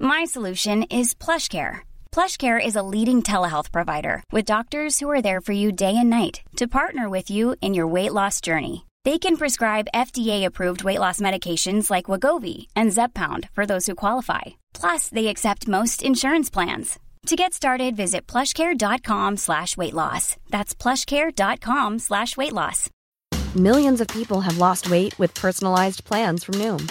My solution is PlushCare. PlushCare is a leading telehealth provider with doctors who are there for you day and night to partner with you in your weight loss journey. They can prescribe FDA-approved weight loss medications like Wagovi and Zepbound for those who qualify. Plus, they accept most insurance plans. To get started, visit plushcare.com slash weight loss. That's plushcare.com slash weight loss. Millions of people have lost weight with personalized plans from Noom,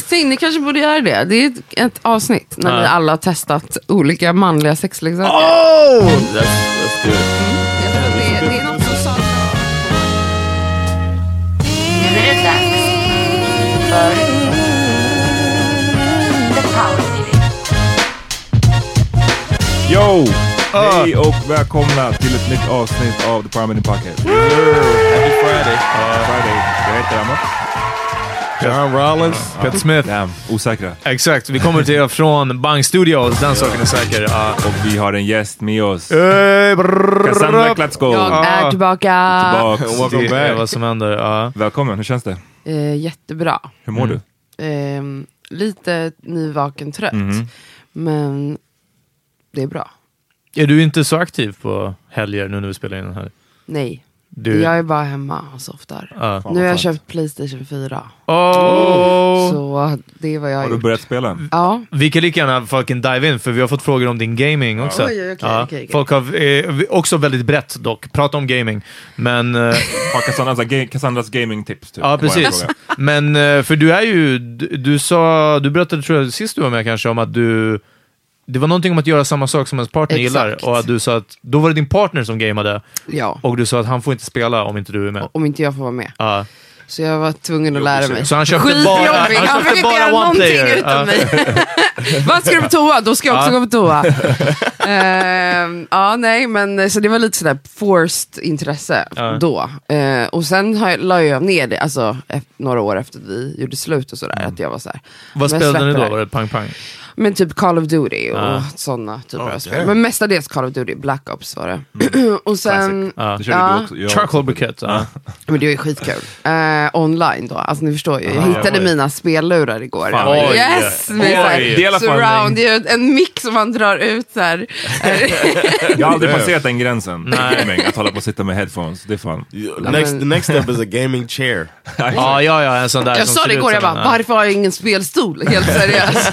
Sting, ni kanske borde göra det. Det är ett, ett avsnitt när Ja. vi alla har testat olika manliga sexleksaker. Oh! That's, that's good. Jag tror att det, det är något som saknas. Nu är det dags för The Power Meeting. Yo! Hej och välkomna till ett nytt avsnitt av The Parliament in Pocket. Happy Friday. Friday. Jag heter Emma. John Rollins, Pet Smith. Damn, osäkra. Exakt, vi kommer till er från Bang Studios, den saken är säker. Ja. Och vi har en gäst med oss. Hey, brrrr, Cassandra Klatsko. Jag är tillbaka. Tillbaks. Welcome det är vad som händer. Ja. Välkommen, hur känns det? Eh, jättebra. Hur mår Mm. du? Eh, lite nyvaken trött. Mhm. Men det är bra. Är du inte så aktiv på helger nu när vi spelar in den här? Nej, Du... jag är bara hemma och softar. Fan, nu har jag köpt Playstation 4. Oh! Så det är vad jag har Har du gjort. börjat spela? Ja, Vi kan lika gärna fucking dive in, för vi har fått frågor om din gaming också. Oj, okej, ja. okej, okej. Folk har, eh, också väldigt brett dock, prata om gaming. Men, eh, Cassandras, ga- Cassandras gaming-tips? Typ, ja precis. Men eh, för du är ju, du, du sa, du berättade tror jag sist du var med kanske om att du, det var någonting om att göra samma sak som ens partner Exakt. gillar. Och att du sa att, då var det din partner som gamade. ja. Och du sa att han får inte spela om inte du är med. Om inte jag får vara med. Ja. Så jag var tvungen att lära mig. Så han köpte bara, han han fick köpte inte bara göra one någonting player. utan Ja. mig. Vad ska du på toa? Då ska jag också Ja. gå på toa. Ehm, ja, nej, men så det var lite sådär forced intresse då. Eh, och sen har jag, la jag ner det, alltså några år efter vi gjorde slut och sådär, att jag var såhär. Vad spelade ni då? Var det pang pang? Men typ Call of Duty och Ja. sådana typer Oh, av spel. Men mestadels Call of Duty, Black Ops var det. och sen, Ja. Det Ja. också. Charcoal briquette. Ja. men det var ju skitkul. Eh, online då, alltså ni förstår ju. Jag hittade oj. mina spellurar igår. Fan, oj. yes! Med Oj. fall surround, en- det är ju en mick som man drar ut så här. Jag har aldrig passerat den gränsen. Nej. Gaming, Att hålla på och sitta med headphones. Det är fan. Next, the next step is a gaming chair. Ja, ja, ja, en sån där Jag som sa det igår, jag bara, varför har jag ingen spelstol? Helt seriöst.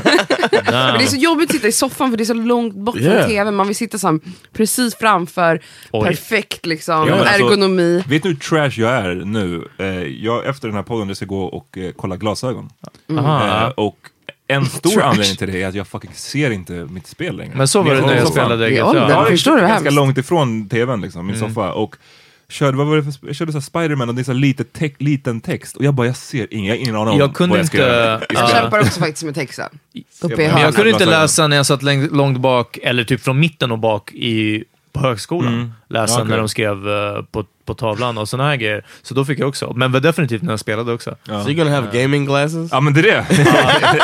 Ja. Men det är så jobbigt att sitta i soffan för det är så långt bort Yeah. från tvn. Man vill sitta så här, precis framför, Oj. perfekt liksom, Ja, alltså, ergonomi. Vet du hur trash jag är nu? Eh, jag, efter den här podden jag ska gå och eh, kolla glasögon. Aha. Eh, och en stor Trash. anledning till det är att jag fucking ser inte mitt spel längre. Men så var det när jag spelade. Ja, Förstår du hur ganska långt ifrån tvn liksom, min Mm. soffa. Och körde, vad var det för, jag körde så här Spiderman och det är så här lite te- liten text. Och jag bara, jag ser ingen, jag har ingen aning om Jag kunde vad jag ska inte- göra. Jag kämpar också faktiskt med texten. Uppe i Men jag kunde inte läsa när jag satt läng- långt bak, eller typ från mitten och bak i, på högskolan. Läsa Ja, okej. när de skrev eh, på, på tavlan och såna här grejer. Så då fick jag också. Men var definitivt när jag spelade också. Ja. So you're gonna have gaming glasses? Ja men det är det.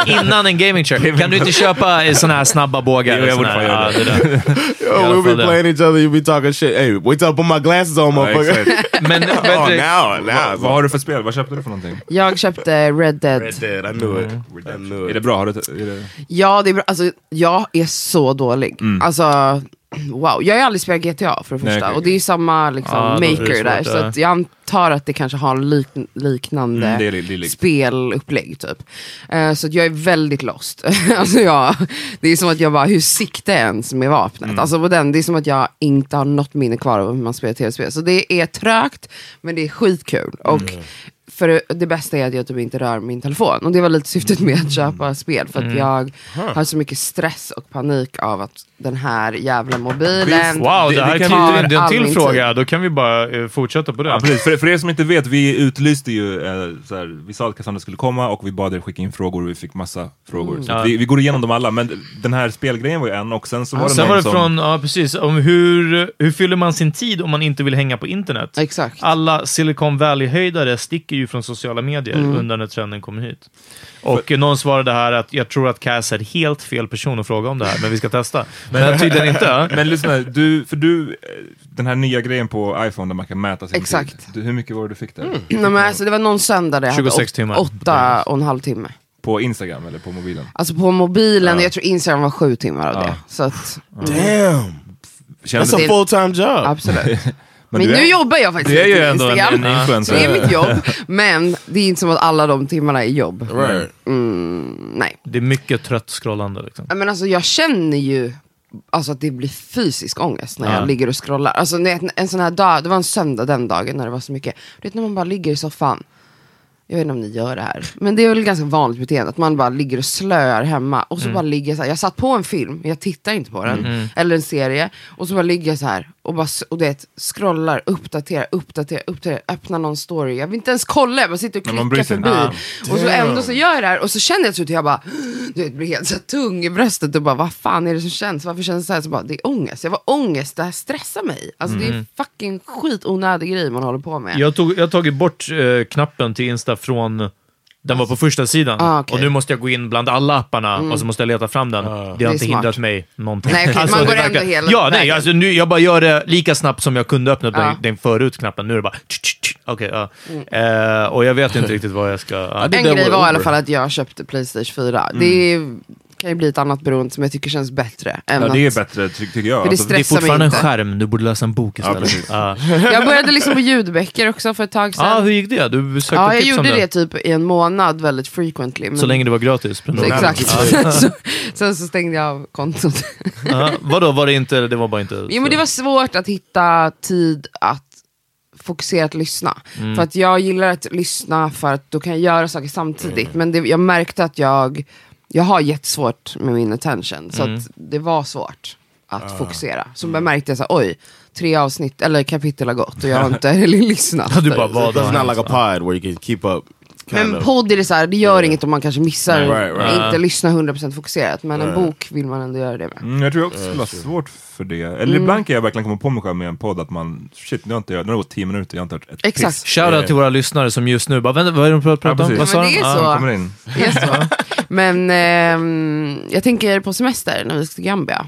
Innan en gaming chair. Kan du inte köpa såna här snabba bågar? Jo, jag borde fan göra ja, det. Yo, we'll be det. playing each other, you be talking shit. Hey, wait till I put my glasses on, motherfucker. Men oh, now, now. Vad har du för spel? Vad köpte du för någonting? Jag köpte Red Dead. Red Dead, I knew it. I knew Är it. det bra? Har du, är det... Ja, det är bra. Alltså, jag är så dålig. Mm. Alltså, wow. Jag har aldrig spelat GTA för det Nej, första. okej, och det är ju samma liksom, det maker där. Så att jag antar att det kanske har lik liknande Mm, det är det är spelupplägg typ. Eh, så jag är väldigt lost. alltså, jag, det är som att jag bara, hur siktar jag ens med vapnet? Mm. Alltså på den, det är som att jag inte har något minne kvar av hur man spelar tv-spel. Så det är trögt, men det är skitkul. Och Mm. För det bästa är att jag typ inte rör min telefon. Och det var lite syftet med att köpa spel. För att jag har så mycket stress och panik av att den här jävla mobilen wow, Det- det här det kan knyter vi- in en till fråga. Då kan vi bara eh, fortsätta på det. Ja, precis. För, för er som inte vet, vi utlyste ju, eh, så här, vi sa att Cassandra skulle komma och vi bad er skicka in frågor och vi fick massa frågor. Så Ja. vi, vi går igenom dem alla, men den här spelgrejen var ju en och sen så var det Sen någon var det som... från, ja precis, om hur, hur fyller man sin tid om man inte vill hänga på internet? Exakt. Alla Silicon Valley-höjdare sticker ju från sociala medier Mm. under när trenden kommer hit. Och någon svarade här att jag tror att Cass är helt fel person att fråga om det här, men vi ska testa. Men tydligen inte. Men lyssna, du, för du, eh, den här nya grejen på iPhone där man kan mäta sin Exakt. tid. Du, hur mycket var det du fick där? Nej, men alltså, det var någon söndag där jag 26 hade timmar. åtta och en halv timme. På Instagram eller på mobilen? Alltså på mobilen, Ja. jag tror Instagram var sju timmar av Ja. det. Så att, Damn. Kändes That's a det- full-time job. absolut. men nu är- jobbar jag faktiskt Du är ju lite med ändå en, Instagram. en influencer. Det är mitt jobb, men det är inte som att alla de timmarna är jobb. Right. Nej. Det är mycket trött scrollande. Liksom. Men alltså jag känner ju alltså, att det blir fysisk ångest när Ja. jag ligger och scrollar. Alltså en sån här dag, det var en söndag den dagen när det var så mycket. Du vet när man bara ligger i soffan. Jag vet inte om ni gör det här. Men det är väl ganska vanligt beteende att man bara ligger och slöar hemma. Och så bara ligger jag så här. Jag satt på en film, men jag tittar inte på den. Eller en serie. Och så bara ligger jag så här och, bara, och det scrollar, uppdaterar, uppdaterar, uppdaterar, öppnar någon story. Jag vill inte ens kolla, jag bara sitter och klickar förbi. inte. Och så ändå så gör jag det här och så känner jag till att jag bara, du vet, blir helt så tung i bröstet och bara, vad fan är det som känns? Varför känns det så här? Så bara, det är ångest. Jag var ångest, det här stressar mig. Alltså det är fucking skitonödig grej man håller på med. Jag, tog, jag har tagit bort eh, knappen till Insta från den var på första sidan. Ah, okej. Och nu måste jag gå in bland alla apparna och så måste jag leta fram den. Det har Det är inte smart. hindrat mig någonting. Nej, okej, man det går ändå hela Ja, nej, vägen. alltså, nu, jag bara gör det lika snabbt som jag kunde öppna Ja. den, den förut knappen. Nu är det bara... tch, tch, tch. Okej, ja. Eh, och jag vet inte riktigt vad jag ska... Ja. En det grej var i alla Uber. fall att jag köpte Playstation 4. Det är, kan ju bli ett annat beroende som jag tycker känns bättre. Än Ja, det är att, bättre ty tycker jag. För det Alltså, Det är stressar mig fortfarande en inte. skärm, du borde läsa en bok istället. precis. Ja, Jag började liksom på ljudböcker också för ett tag sedan. ah, hur gick det? Du sökte ja, jag tips om gjorde det. det typ i en månad väldigt frequently. Men... Så länge det var gratis. Så prenumerera. Exakt. så, sen så stängde jag av kontot. Ja, vadå, var det inte... Det var bara inte... Jo men det var svårt att hitta tid att fokuserat lyssna. Mm. För att jag gillar att lyssna för att då kan jag göra saker samtidigt. Mm. Men det, jag märkte att jag, jag har jättesvårt med min attention. Så Mm. att det var svårt att Ah. fokusera. Så jag märkte jag så här, oj, tre avsnitt eller kapitel har gått och jag har inte lyssnat. Du bara, vad It's har not hänt? like a pod where you can keep up. Men of. podd är det så här, det gör inget om man kanske missar, Right, right. inte lyssnar 100% fokuserat. Men en Right. bok vill man ändå göra det med. Mm, jag tror jag också skulle ha svårt för det. Eller ibland kan jag verkligen komma på mig själv med en podd att man, shit nu har, inte nu har det gått tio minuter, jag har inte hört ett Exakt. piss. Shoutout till våra lyssnare som just nu bara, vänta, vad är det de pratar om? precis. Vad sa Men det de? är Ja. så. Kommer in. Det är så. Men ehm, jag tänker på semester när vi ska till Gambia.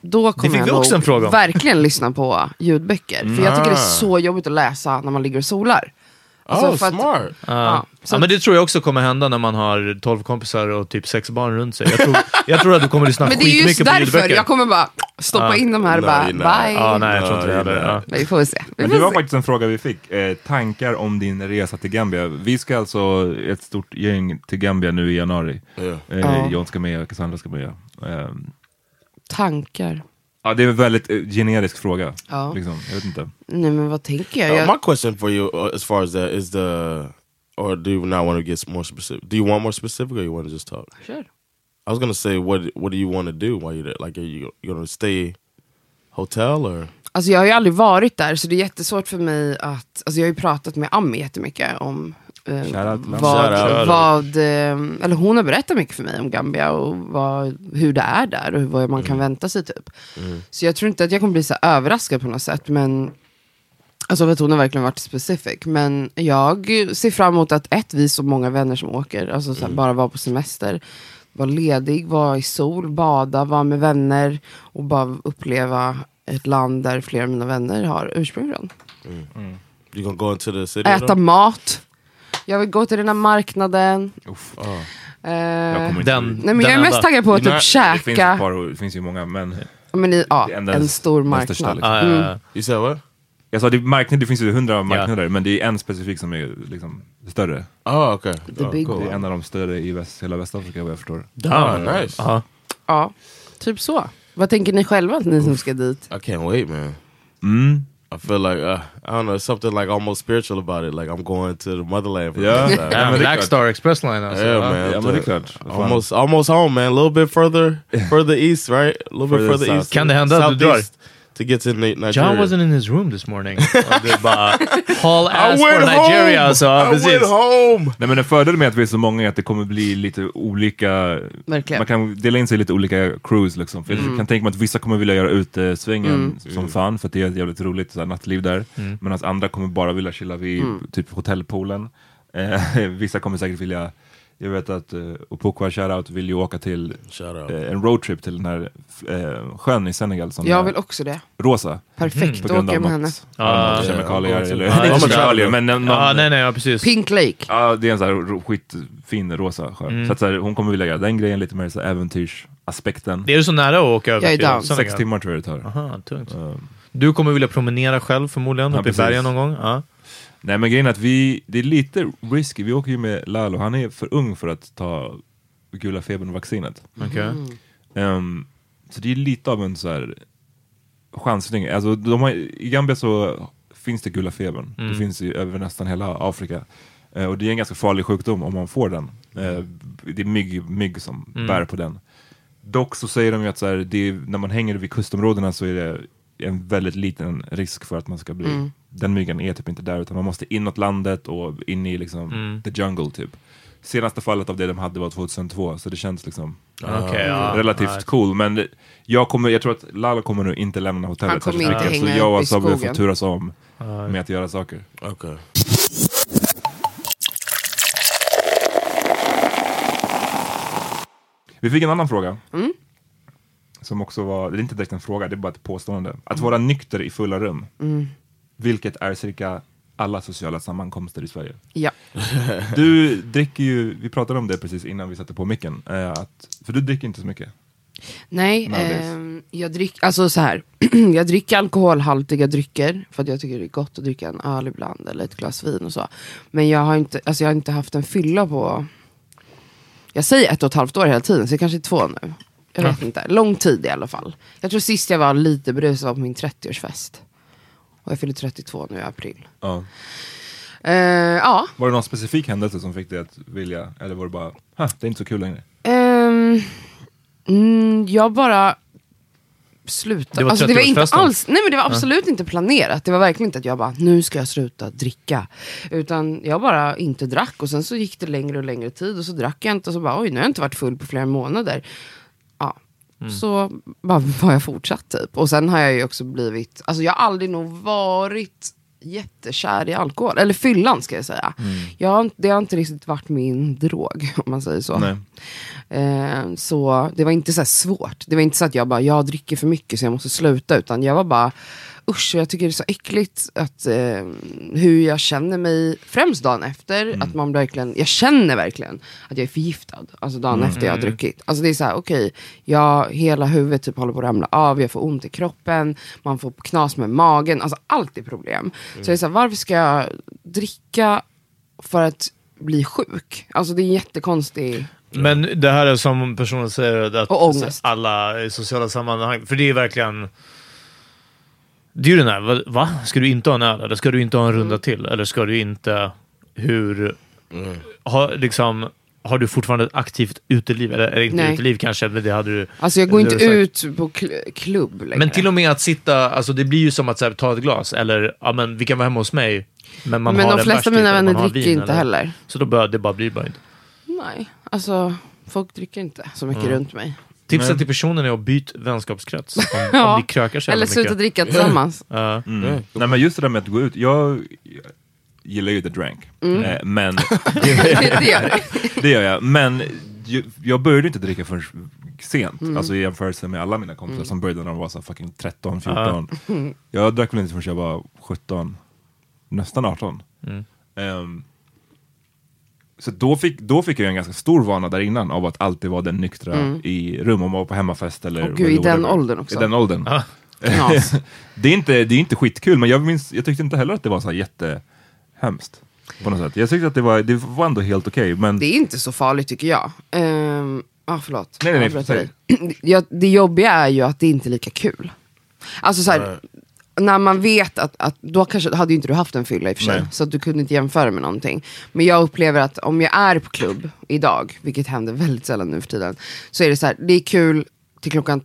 Då kommer jag också en verkligen lyssna på ljudböcker. För jag tycker det är så jobbigt att läsa när man ligger och solar. Alltså, oh, för att- smart. Ja, så Ja, men det tror jag också kommer hända när man har 12 kompisar och typ sex barn runt sig. Jag tror, jag tror att du kommer lyssna Men det är just skitmycket på därför ljudböcker. jag kommer bara stoppa Ja. in de här och bara nej. bye. Ja, nej, jag tror inte det heller. Men Vi får se. Vi Men det var se. faktiskt en fråga vi fick. Eh, tankar om din resa till Gambia. Vi ska alltså, ett stort gäng till Gambia nu i januari. Ja. Eh. John ska med, Cassandra ska med. Eh, Tankar. Ja, det är en väldigt eh, generisk fråga. Ja. Liksom. Jag vet inte. Nej men vad tänker jag? Uh, jag my question for you, uh, as far as that, is the, or do you not want to get more specific? Do you want more specific, or you want to just talk? Sure. I was gonna say, what what do you want to do while you're there? Like, are you you gonna stay hotel or? Alltså jag har ju aldrig varit där så det är jättesvårt för mig att, alltså jag har ju pratat med Ami jättemycket om eh, vad, vad eh, eller hon har berättat mycket för mig om Gambia och vad, hur det är där och vad man kan vänta sig typ. Så jag tror inte att jag kommer bli så överraskad på något sätt men Alltså för att hon har verkligen varit specific. Men jag ser fram emot att ett, vi är så många vänner som åker. Alltså så här, bara vara på semester. Vara ledig, vara i sol, bada, vara med vänner. Och bara uppleva ett land där flera av mina vänner har ursprung från. You gonna go into the city? Äta though? mat. Jag vill gå till den här marknaden. Uff. Oh. Eh, Den, nej men jag är mest enda. taggad på att typ Det finns, ett käka. par, det finns ju många, men Men i, ja, Det är ändå en stor marknad. liksom. Ja, ja, what? jag sa det, marknad, det finns ju hundra marknader, men det är en specifik som är liksom större. Oh, okay. The Oh, big cool. Det är en av de större i väst, hela Västafrika vad jag förstår. Oh, nice. Ja. Ja, typ så. Vad tänker ni själva ni som ska dit? I can't wait, man. Mm. I feel like uh, I don't know, something like almost spiritual about it. Like I'm going to the motherland. For Yeah. the first time. Ja, men Black. Star Express Line alltså. Yeah, man. Ja, men det är klart. Almost, almost home, man. A little bit further, further east, right? A little bit Further further south. east. Kan det hända att du southeast To get to Ni- Nigeria. John wasn't in his room this morning. I ass for Nigeria home. alltså. Ja, I precis. went home. Nej men en fördel med att vi är så många är att det kommer bli lite olika, Verkligen. man kan dela in sig i lite olika crews liksom. För Jag kan tänka mig att vissa kommer vilja göra utesvängen som fan för att det är ett jävligt roligt så här, nattliv där. Medan andra kommer bara vilja chilla vid typ hotellpoolen. Eh, vissa kommer säkert vilja, jag vet att uh, Opokwa shoutout vill ju åka till eh, en roadtrip till den här eh, sjön i Senegal som Jag är vill också det. rosa. Perfekt, På då grund åker av jag med något, henne. ja, Ja, något kemikalier eller, ja, inte kemikalier men någon, Ja, nej, nej, ja, precis. Pink Lake. Ja, det är en sån här ro- skitfin rosa sjö. Mm. Så, att, så här, hon kommer vilja göra den grejen, lite mer så här, äventyrsaspekten. Det är så nära att åka över Jag är till down. Senegal. Sex timmar tror jag det tar. Aha, tungt. Du kommer vilja promenera själv förmodligen, Ja, uppe i precis. bergen någon gång? Ja. Nej men grejen är att vi, det är lite risky, vi åker ju med Lalo, han är för ung för att ta gula febern-vaccinet. Okej. Ehm, så det är lite av en så här chansning. Alltså, de har, I Gambia så finns det gula febern. Det finns ju över nästan hela Afrika. Eh, och det är en ganska farlig sjukdom om man får den. Eh, det är mygg, mygg som bär på den. Dock så säger de ju att så här, det är, när man hänger vid kustområdena så är det en väldigt liten risk för att man ska bli, den myggen är typ inte där utan man måste inåt landet och in i liksom the jungle typ. Senaste fallet av det de hade var 2002 så det känns liksom Okej, ja. relativt Ja. cool. Men jag, kommer, jag tror att Lalo kommer nu inte lämna hotellet Han kommer särskilt inte mycket, Så jag och Sabbe får turas om med att göra saker. Okay. Vi fick en annan fråga. Mm. Som också var, det är inte direkt en fråga, det är bara ett påstående. Att vara nykter i fulla rum. Mm. Vilket är cirka alla sociala sammankomster i Sverige. Ja. Du dricker ju, vi pratade om det precis innan vi satte på micken. Eh, att, för du dricker inte så mycket. Nej, ehm, jag dricker, alltså så här. jag dricker alkoholhaltiga drycker för att jag tycker det är gott att dricka en öl ibland eller ett glas vin och så. Men jag har inte, alltså jag har inte haft en fylla på, jag säger ett och ett halvt år hela tiden så det kanske är två nu. Jag vet inte, lång tid i alla fall. Jag tror sist jag var lite berusad var på min 30-årsfest. Och jag fyller 32 nu i april. Ja. Eh, ja, Var det någon specifik händelse som fick dig att vilja, eller var det bara, "Ha, det är inte så kul längre? Ehm, mm, jag bara sluta. Det var alltså, det var inte 30-årsfesten. alls, nej men det var absolut inte planerat. Det var verkligen inte att jag bara, nu ska jag sluta dricka. Utan jag bara inte drack och sen så gick det längre och längre tid och så drack jag inte och så bara, oj nu har jag inte varit full på flera månader. Mm. Så bara har jag fortsatt typ. Och sen har jag ju också blivit, alltså jag har aldrig nog varit jättekär i alkohol. Eller fyllan ska jag säga. Mm. Jag har, inte- det har inte riktigt varit min drog om man säger så. Eh, så det var inte så svårt. Det var inte så att jag bara, jag dricker för mycket så jag måste sluta. Utan jag var bara, usch jag tycker det är så äckligt att, eh, hur jag känner mig, främst dagen efter. Att man verkligen, jag känner verkligen att jag är förgiftad. Alltså dagen efter jag har druckit. Alltså det är så här, okej, jag, hela huvudet typ håller på att ramla av, jag får ont i kroppen, man får knas med magen. Alltså allt är problem. Så jag är så här, varför ska jag dricka för att bli sjuk? Alltså det är en jättekonstig... Men det här är som personen säger, att alla i sociala sammanhang, för det är verkligen... Det är ju den här, va-? Ska du inte ha en öl? Eller ska du inte ha en Mm. runda till? Eller ska du inte... Hur... Har, liksom, har du fortfarande ett aktivt uteliv? Eller, eller inte Nej. uteliv kanske, men det hade du... Alltså jag går inte sagt. ut på kl- klubb längre. Men till och med att sitta, alltså det blir ju som att så här, ta ett glas, eller ja men vi kan vara hemma hos mig. Men, man Men har de flesta av mina eller vänner dricker vin, inte eller- heller. Så då bara, det bara blir bara inte. Nej, alltså folk dricker inte så mycket Mm. runt mig. Tipset till personen är att byta vänskapskrets. Om, Ja. om ni krökar så Eller sluta dricka tillsammans. Ja. Mm. Nej men just det där med att gå ut, jag, gillar ju the drank. Mm. Eh, men det gör det. det gör jag. Men jag började inte dricka förrän sent. Mm. Alltså i jämförelse med alla mina kompisar som började när de var så fucking 13, Ah. 14. Mm. Jag drack väl inte förrän jag var 17, nästan 18. Mm. Ehm, så då fick, då fick jag en ganska stor vana där innan av att alltid vara den nyktra i rum, om man var på hemmafest eller Mm. Åh, gud, i den åldern också. I den åldern. Ah. Det, är inte, det är inte skitkul, men jag, minns, jag tyckte inte heller att det var så här jättehemskt. På något sätt. Jag tyckte att det var, det var ändå helt okej, men Det är inte så farligt tycker jag. Um, ah, förlåt. Nej, nej, nej, Jag det jobbiga är ju att det inte är lika kul. Alltså så här, när man vet att, att då kanske hade ju inte du haft en fylla i och för sig, Nej. så du kunde inte jämföra med någonting. Men jag upplever att om jag är på klubb idag, vilket händer väldigt sällan nu för tiden, så är det så här, det är kul till klockan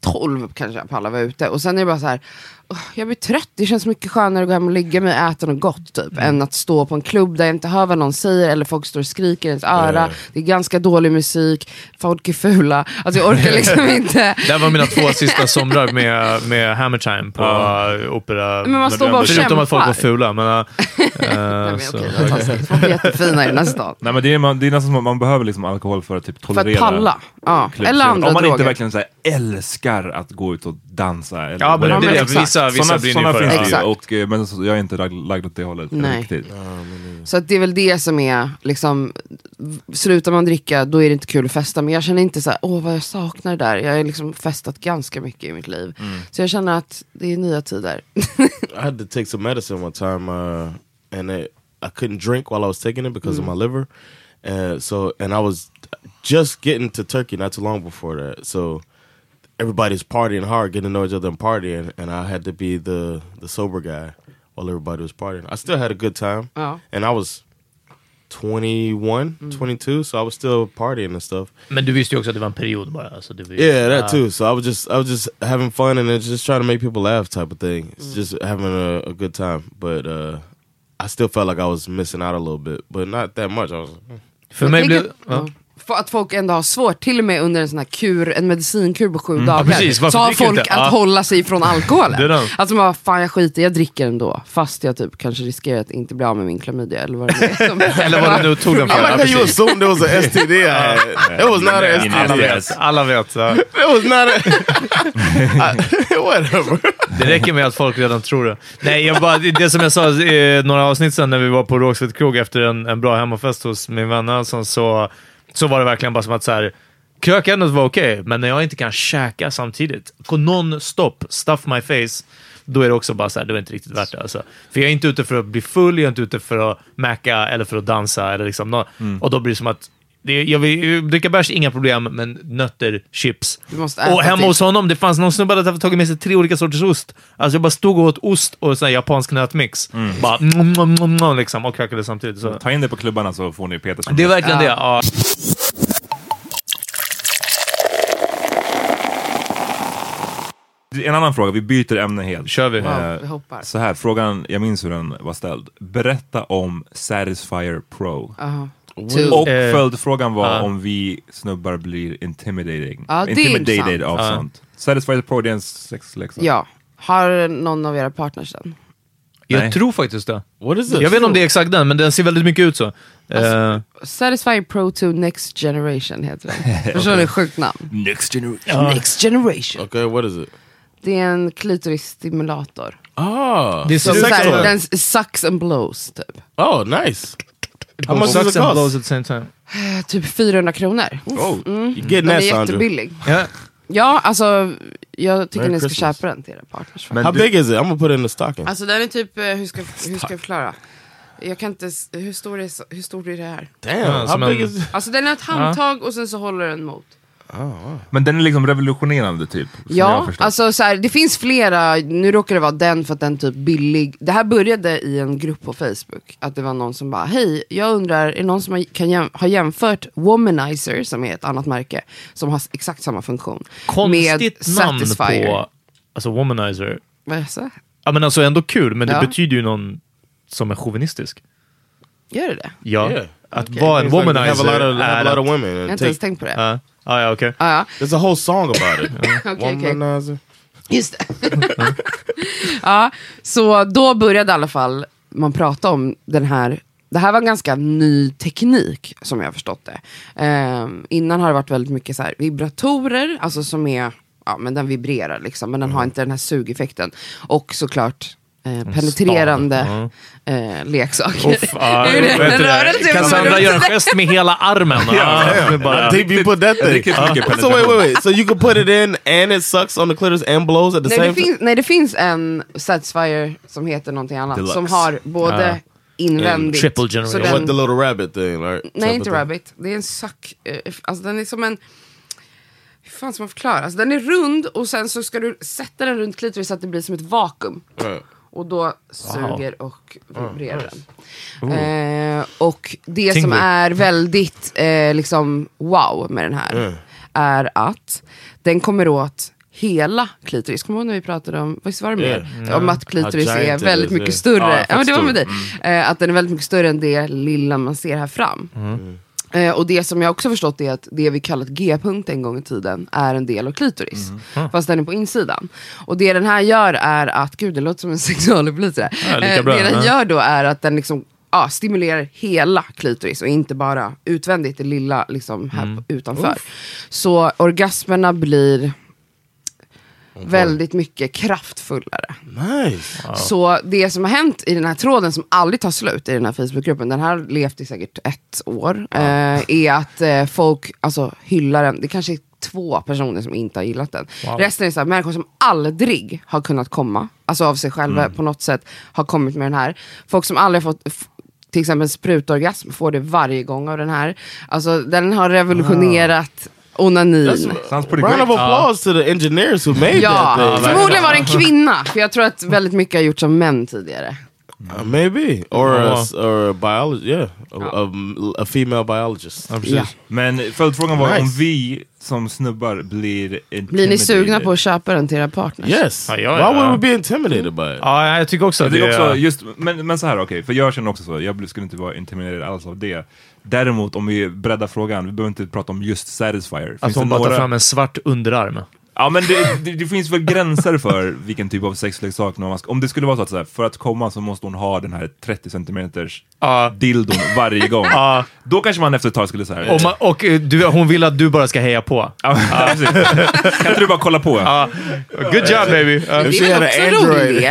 12 kanske jag pallar vara ute. Och sen är det bara så här, "Åh, jag blir trött, det känns mycket skönare att gå hem och ligga mig och äta något gott typ. Än att stå på en klubb där jag inte hör vad någon säger eller folk står och skriker i ens öra. Det är ganska dålig musik, folk är fula. Alltså jag orkar liksom inte. Det var mina två sista somrar med, med Hammer Time på uh, Opera. Men man står bara och Förutom att folk var fula. Men, uh, Nej, men taskigt. Folk är jättefina i den här stan. Nej men det är, man, det är nästan som att man behöver liksom alkohol för att typ För tolerera att palla. Ja. Eller andra Om man droger. inte verkligen så här älskar att gå ut och dansa. Eller Ja, men det det. Vissa, vissa Såna, brinner såna för finns det. ju, och, eh, men så, jag är inte lag- lagd åt det hållet Nej. riktigt. Så att det är väl det som är, liksom, slutar man dricka då är det inte kul att festa. Men jag känner inte så här, åh vad jag saknar det där. Jag har liksom festat ganska mycket i mitt liv. Så jag känner att det är nya tider. I had to take some medicine one time, uh, and it, I couldn't drink while I was taking it because of my liver. Uh, so, and I was just getting to Turkey not too long before that. So, everybody's partying hard, getting to know each other and partying, and I had to be the the sober guy while everybody was partying. I still had a good time, Ja. and I was 21, mm. 22, so I was still partying and stuff. men du visste ju också att det var en period bara. Alltså det var, ju- Yeah, that Ja. too. So I was just I was just having fun and just trying to make people laugh type of thing. It's mm. just having a, a good time. But uh I still felt like I was missing out a little bit, but not that much. I was hmm. För Jag mig tänker- blev... att folk ändå har svårt, till och med under en sån här kur, en medicinkur på sju dagar, Ja, precis. Så har folk inte? att Ja. hålla sig från alkoholen. Det. Alltså man bara, fan jag skiter jag dricker ändå. Fast jag typ kanske riskerar att inte bli av med min klamydia eller vad det är. Som, Eller vad du nu tog den för. like Ja, how you assumed it was STD. It was not an Alla STD. vet. Alla vet. Ja. It was not a whatever. Det räcker med att folk redan tror det. Nej, jag bara, det som jag sa i några avsnitt sen när vi var på Rågsved krog efter en, en bra hemmafest hos min vän Nelson, så, så var det verkligen bara som att så här, krökandet var okej, men när jag inte kan käka samtidigt, non-stop, stuff my face, då är det också bara så här, det var inte riktigt värt det. Alltså. För jag är inte ute för att bli full, jag är inte ute för att mäka eller för att dansa. Eller liksom nå- Och då blir det som att det, jag vill dricka bärs, inga problem, men nötter, chips. Du måste äta Och hemma till. hos honom, det fanns någon snubbe som hade tagit med sig tre olika sorters ost. Alltså jag bara stod och åt ost och sån här japansk nötmix. Bara mm, mm, mm, mm, liksom, och krökade samtidigt. Så. Ta in det på klubbarna så får ni Peter som Det är verkligen det. Ja. En annan fråga, vi byter ämne helt. Kör vi. Wow, Eh, vi hoppar. Så här, frågan, jag minns hur den var ställd. Berätta om Satisfyer Pro. Aha. Och Eh, följdfrågan var ja. om vi snubbar blir intimidating. Ja, är intimidated av Ja. sånt. Pro, det är en sexleksak. Ja. Har någon av era partners den? Jag Nej. tror faktiskt det. What is it? Jag vet inte om det är exakt den, men den ser väldigt mycket ut så. Alltså, Eh, Satisfy Pro 2 Next Generation heter den. Förstår ni? Sjukt namn. Next generation. Next Generation. Okay, what is it? Det är en klitorisstimulator. Ah, det ser så här, toy. den sucks and blows typ. oh, nice. How much does it blows cost? at the same time. Typ 400 kronor. Oh, getting Den är jättebillig. Ja. Ja, alltså jag tycker Merry ni ska Christmas. köpa den till era partners. Men How du- big is it? I'm gonna put it in the stocking. Alltså den är typ, eh, hur ska, hur ska jag förklara? Jag kan inte, hur stor är, hur stor är det här? Damn, how big is? Alltså den är ett handtag och sen så håller den mot. Men den är liksom revolutionerande typ. Ja, alltså så här, det finns flera, nu råkar det vara den för att den typ billig. Det här började i en grupp på Facebook. Att det var någon som bara, hej, jag undrar, är det någon som har, kan jäm, har jämfört Womanizer, som är ett annat märke, som har exakt samma funktion. Konstigt namn Satisfyer. på alltså, womanizer. Vad är det? Ja, men alltså ändå kul, men det Ja. betyder ju någon som är chauvinistisk. Gör det det? Ja. Yeah. Att vara en like they have a womanizer lot of, have a lot of women. Jag har inte ens tänkt på det. Ja, ah, ja, okej. Ah, ja, there's a whole song about it. okej. Womanizer. Just det. ja, så då började i alla fall man prata om den här det här var en ganska ny teknik som jag har förstått det. Ehm, innan har det varit väldigt mycket så här vibratorer, alltså som är, ja men den vibrerar liksom, men den har inte den här sugeffekten. Och såklart eh, penetrerande eh, leksaker. Uff, ah, Är det en rörelse jag Kan kommer Sandra runt göra en gest med hela armen? Ah, det är bara- Deep you put that thing. So wait, wait, wait. So you can put it in and it sucks on the clitoris and blows at the Nej same det, time? finns, nej, det finns en Satisfyer som heter någonting annat. Deluxe. Som har både invändigt... triple så generation. den- What the little rabbit thing, right? Nej, inte rabbit. Det är en suck. eh, Alltså den är som en... Hur fan ska man förklara? Alltså den är rund och sen så ska du sätta den runt klitoris så att det blir som ett vakuum. Right. Och då suger och vibrerar den. Eh, och det som Tingly. är väldigt eh, liksom wow med den här är att den kommer åt hela klitoris. Kommer du ihåg när vi pratade om, visst var det mer? Om att klitoris How är väldigt mycket yeah. större. Ja, Ja, men det var med dig. fett Eh, att den är väldigt mycket större än det lilla man ser här fram. Eh, och det som jag också förstått är att det vi kallat G-punkt en gång i tiden är en del av klitoris. Fast den är på insidan. Och det den här gör är att, gud det låter som en sexualupplysare. Ja, Eh, det den gör då är att den liksom ja, stimulerar hela klitoris och inte bara utvändigt, det lilla liksom här på- utanför. Så orgasmerna blir väldigt mycket kraftfullare. Nice. Så det som har hänt i den här tråden som aldrig tar slut i den här Facebookgruppen, den har levt i säkert ett år, eh, är att eh, folk alltså, hyllar den. Det kanske är två personer som inte har gillat den. Resten är så här, människor som aldrig har kunnat komma, alltså av sig själva på något sätt, har kommit med den här. Folk som aldrig har fått till exempel sprutorgasm får det varje gång av den här. Alltså den har revolutionerat onanin. Sounds pretty Round of applause to the engineers who made Ja, that thing. förmodligen var det en kvinna. För jag tror att väldigt mycket har gjorts av män tidigare. Uh, maybe. Or a, or a biologist, yeah. A, a, a female biologist. Ja. Ja. Men följdfrågan var Nice. om vi som snubbar blir Blir ni intimidated. sugna på att köpa den till era partners? Yes. Ja, ja, Why ja. would we be intimidated by it? Ja, jag tycker också Jag tycker det också, just, men, men så här, okej, för jag känner också så, jag skulle inte vara intimiderad alls av det. Däremot om vi breddar frågan, vi behöver inte prata om just Satisfyer. Finns Att hon det bara tar några- fram en svart underarm. Ja men det, det, det finns väl gränser för vilken typ av sexleksak man ska... Om det skulle vara så att så här, för att komma så måste hon ha den här 30 centimeters Ja. dildon varje gång. Ja. Då kanske man efter ett tag skulle säga. Och, ma- och eh, du, hon vill att du bara ska heja på. Ja, precis. kan inte du bara kolla på? Ja. Good job baby! Ja. If she had an android,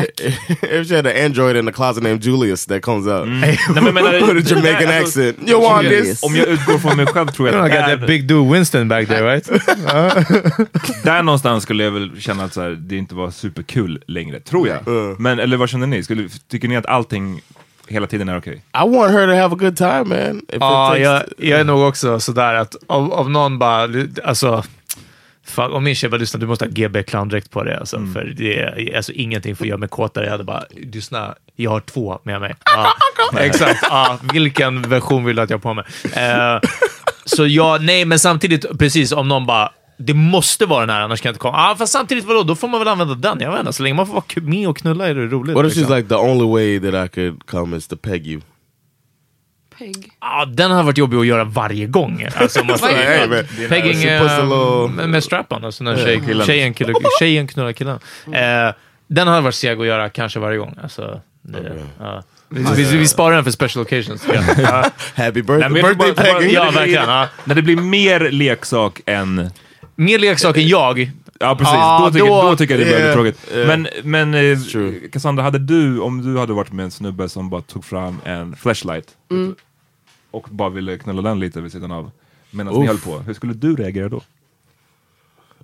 if she had an android in the closet named Julius that comes out Nej, men, men, with a Jamaican alltså, accent, you want Julius. this? Om jag utgår från mig själv tror You jag know, I got that big dude Winston back there right? där någonstans skulle jag väl känna att så här, det inte var superkul längre, tror jag. Men, eller vad känner ni? Skulle, tycker ni att allting hela tiden är okej? I want her to have a good time, man. If Ja, takes- jag, jag är nog också sådär att av, av någon bara, alltså, fan, om min tjej bara lyssnar, du måste ha GB clowndräkt på dig. Alltså, För det är, alltså, ingenting får göra mig kåtare. Jag hade bara, lyssna, jag har två med mig. Ja, exakt, ja, vilken version vill du att jag har på mig? Eh, så ja, nej, men samtidigt, precis, om någon bara, det måste vara den här, annars kan jag inte komma. Ah, fast samtidigt, vadå, då får man väl använda den. Jag vet inte, så länge man får vara med och knulla är det roligt. What if liksom. she's like the only way that I could come is to peg you? Peg. ah, den har varit jobbig att göra varje gång. Alltså, man får, det? pegging little- med, med strap-on, alltså när tjej, tjejen, killar, tjejen knullar killen. Eh, den har varit seg att göra kanske varje gång. Alltså, det, ja. vi, vi, vi sparar den för special occasions. Happy birthday, birthday pegging. Ja, verkligen. Ja. När det blir mer leksak än... Mer leksak än jag. Ja, precis. Ah, då, tycker, då- då, tycker jag det blir yeah, väldigt tråkigt. yeah. Men, men eh. Cassandra, hade du, om du hade varit med en snubbe som bara tog fram en flashlight och bara ville knulla den lite vid sidan av medan ni höll på, hur skulle du reagera då?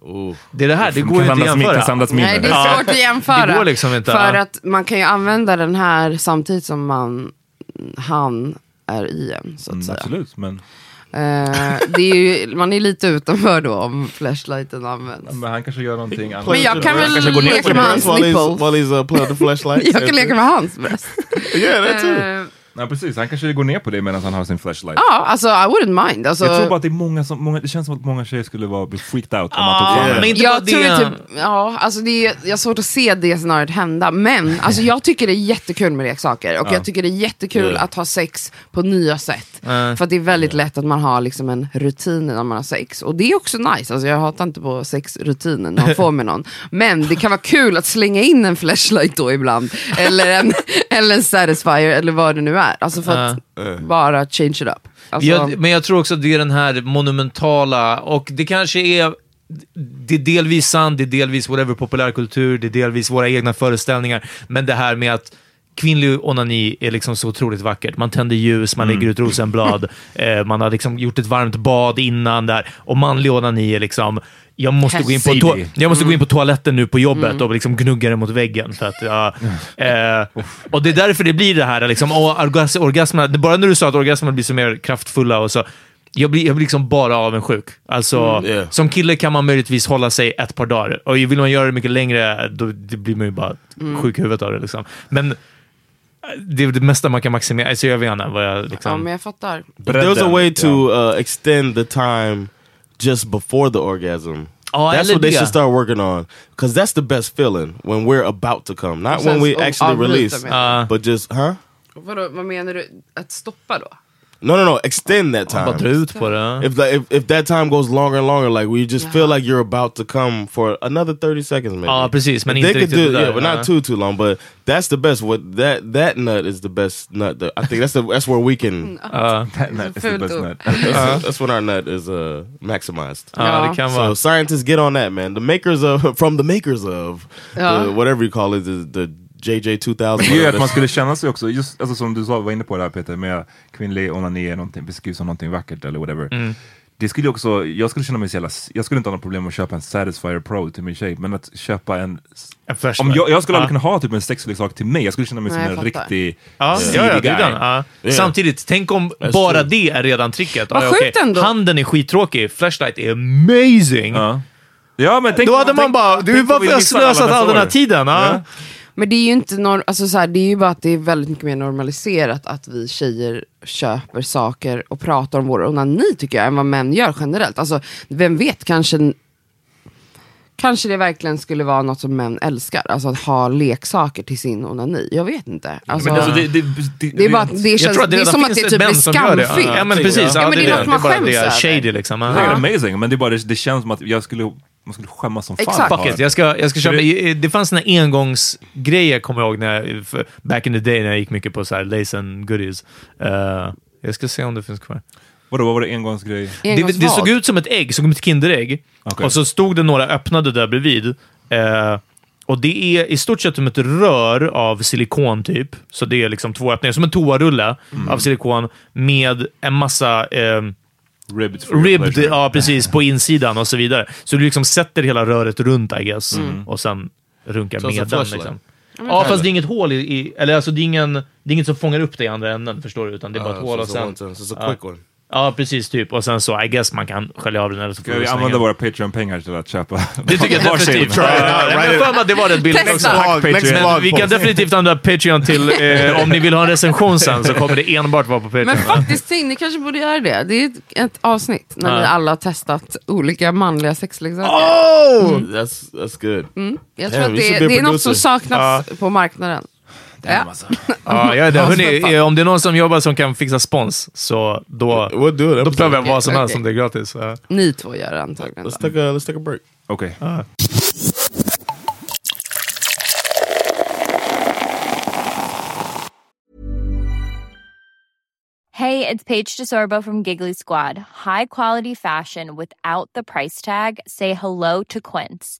Ooh. Det är det här, det går ju inte att jämföra. Nej, det är svårt att jämföra. Det går liksom inte, För att man kan ju använda den här samtidigt som man, han är i en, så att Mm, säga. absolut, men, Eh, det är ju, man är lite utanför då om flashlighten används. men han kanske gör någonting annat. Men jag kan väl leka med hans While he's, nipples. while he's uh, flashlight. Jag kan leka med hans bröst. Yeah, that too. Nej, precis. Han kanske går ner på det medan han har sin flashlight. Ja, alltså I wouldn't mind. Alltså, Jag tror bara att det är många som, många, det känns som att många tjejer skulle vara bli freaked out om man tog Ah, fram men inte jag tror det. typ, ja, alltså det är, jag har svårt att se det scenariot hända, men alltså jag tycker det är jättekul med leksaker och jag tycker det är jättekul Yeah. att ha sex på nya sätt. För att det är väldigt lätt att man har liksom en rutin när man har sex. Och det är också nice, alltså jag hatar inte på sexrutinen när man får med någon. Men det kan vara kul att slänga in en flashlight då ibland, eller en, eller en satisfier eller vad det nu är. Alltså för att bara change it up. Alltså, Jag, men jag tror också att det är den här monumentala, och det kanske är det är delvis sant, det är delvis whatever populärkultur, det är delvis våra egna föreställningar, men det här med att kvinnlig onani är liksom så otroligt vackert. Man tänder ljus, man lägger ut rosenblad, eh, man har liksom gjort ett varmt bad innan där. Och manlig onani är liksom, jag måste, gå in på, to- jag måste gå in på toaletten nu på jobbet och liksom gnugga det mot väggen. För att, ja, eh, och det är därför det blir det här, liksom, och orgas- orgasmerna, bara när du sa att orgasmerna blir så mer kraftfulla och så, jag blir, jag blir liksom bara avundsjuk. Alltså, Yeah. Som kille kan man möjligtvis hålla sig ett par dagar. Och vill man göra det mycket längre, då det blir man ju bara sjuk i huvudet av det. Liksom. Men det är det mesta man kan maximera. Alltså, jag vet inte vad jag... Liksom, ja, men jag fattar. If there's a way to uh, extend the time just before the orgasm. Ja, that's eller what they det. should start working on. Because that's the best feeling when we're about to come. Not when we actually avbryta release, med- Ja. but just, huh? Vadå, vad menar du? Att stoppa då? No, no, no. Extend that time. bara dra ut på det. If, the, if if that time goes longer and longer, like we just feel like you're about to come for another thirty seconds, maybe. Ja, precis, men they inte could riktigt do, det där, yeah, but not too too long. But that's the best. What that that nut is the best nut. That, I think that's the that's where we can. Ja, uh, That nut is the Fult best ord. nut. That's, that's when our nut is uh, maximized. ja, det kan vara. So scientists get on that, man. The makers of from the makers of Ja. the, uh-huh. whatever you call it, the, the JJ two thousand. Det är ju att man skulle känna sig också, just alltså, som du sa, var inne på det här Peter, med kvinnlig onani är någonting, beskrivs som någonting vackert eller whatever. Mm. Det skulle också, jag skulle känna mig så jävla, jag skulle inte ha något problem med att köpa en Satisfyer Pro till min tjej, men att köpa en... En. Om jag, jag skulle aldrig kunna ha typ en sexleksak till mig, jag skulle känna mig Nej, som en fattar. riktig Ja, seedy ja, ja, guy. Ja. Samtidigt, tänk om That's bara true. det är redan tricket. Vad sjukt okej. ändå. Handen är skittråkig, flashlight är amazing. Ja. Ja, men tänk, Då hade man tänk- bara, du, varför har slösat all den här tiden? Ja. Men det är ju inte nor- alltså så här, det är ju bara att det är väldigt mycket mer normaliserat att vi tjejer köper saker och pratar om vår onani tycker jag, än vad män gör generellt. Alltså, vem vet, kanske Kanske det verkligen skulle vara något som män älskar, alltså att ha leksaker till sin onani. Jag vet inte. Alltså, Men alltså, det, det, det, det är bara att det känns, att det är som att det typ är det. skamfyllt. Ja, men precis. Ja, Ja, men det, det är är något det. man Det är bara skäms det. över. Shady liksom. det Ja. är amazing, men det, är bara, det, det känns som att jag skulle, man skulle skämmas som fan. Exakt. Fuck it, jag ska, jag ska köpa. Det fanns såna engångsgrejer, kommer jag ihåg, när jag, back in the day när jag gick mycket på så här lace and goodies. Eh, jag ska se om det finns kvar. Vadå, vad var det engångsgrej? Det, Engångsvad. det såg ut som ett ägg, såg ut som ett Kinderägg. Okej. Och så stod det några öppnade där bredvid. Eh, och det är i stort sett som ett rör av silikon typ. Så det är liksom två öppningar, som en toarulle av silikon med en massa eh, Ribbed. ribbed, ja precis, på insidan och så vidare. Så du liksom sätter hela röret runt I guess. Och sen runkar Så med den. flashlight. Liksom. Ja, fast det är inget hål i, i eller alltså det är, ingen, det är inget som fångar upp det i andra änden, förstår du? Utan det är bara ett Uh, hål och sen... time, so it's a Ja. quick one. Ja, precis. typ. Och sen så, I guess man kan skölja av den eller så Ska vi använda våra Patreon-pengar till att köpa Det tycker jag definitivt. Jag har för mig att det var den bilden också. Blog Vi kan definitivt använda Patreon till, eh, om ni vill ha en recension sen så kommer det enbart vara på Patreon. Men faktiskt, ni kanske borde göra det. Det är ett, avsnitt när Ja. vi alla har testat olika manliga sexleksaker. Oh, that's that's good. Jag tror Damn, att det, det är något som saknas på marknaden. Ja. Ja, jag är där. Hörrni, eh, om det är någon som jobbar som kan fixa spons, så då, We'll do it. då prövar jag vad som helst okej. om det är gratis. Ja. Ni två gör det antagligen. Let's take a let's take a break. Okej. Hey, it's Paige DeSorbo from Giggly Squad. High quality fashion without the price tag. Say hello to Quince.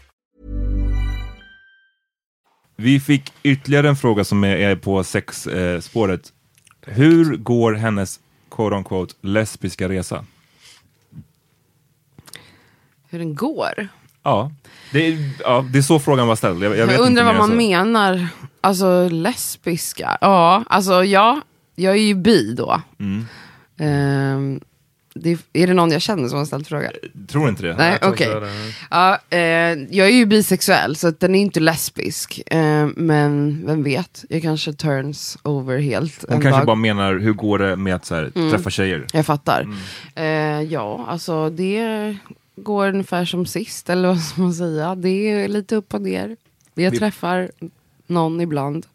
Vi fick ytterligare en fråga som är, på sexspåret. Hur går hennes quote on quote lesbiska resa? Hur den går. Ja, det är, ja, det är så frågan var ställd. Jag, jag, Jag, undrar vad man så. menar. Alltså lesbiska. Ja, alltså ja. Jag är ju bi då. Mm. Ehm, det, är det någon jag känner som har ställt frågan? Tror inte det. Nej, tror okej. inte det. Ja, eh, jag är ju bisexuell, så att den är inte lesbisk. Eh, men vem vet, jag kanske turns over helt Hon en kanske dag. bara menar, hur går det med att så här, Mm. träffa tjejer? Jag fattar. Mm. Eh, ja, alltså det går ungefär som sist, eller vad ska man säga. Det är lite upp och ner. Jag Vi- träffar någon ibland.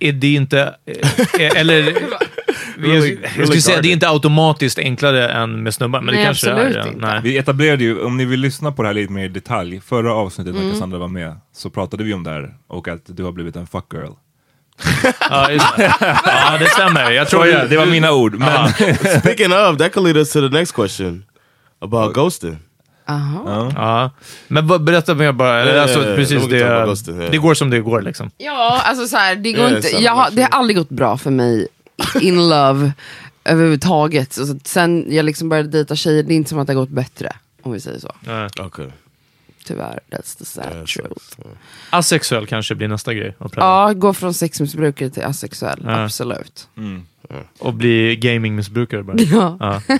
Är det inte... eh, Eller... Really- jag, really jag skulle säga det är inte automatiskt enklare än med snubbar, men det Nej, kanske absolut är. ja. inte. Nej. Vi etablerade ju, om ni vill lyssna på det här lite mer i detalj, förra avsnittet Mm. när Cassandra var med, så pratade vi om det här och att du har blivit en fuck girl. Ja, just det. ja, det stämmer. Jag tror jag, det var mina ord. Men, Speaking of, that could lead us to the next question about ghosting. Aha. Ja. Men vad- berätta mer bara. Ja, alltså, ja, ja. precis, det, ja. det går som det går liksom. Ja, alltså så här, det går Ja, inte, jag, det har aldrig gått bra för mig in love överhuvudtaget. Så sen jag liksom började dejta tjejer, det är inte som att det har gått bättre. Om vi säger så. Nej. Okay. Tyvärr, that's the sad truth. so- Asexuell kanske blir nästa grej. Att pröva. Ja, gå från sexmissbrukare till asexuell, Ja. absolut. mm. Och bli gamingmissbrukare bara. Ja. Ja.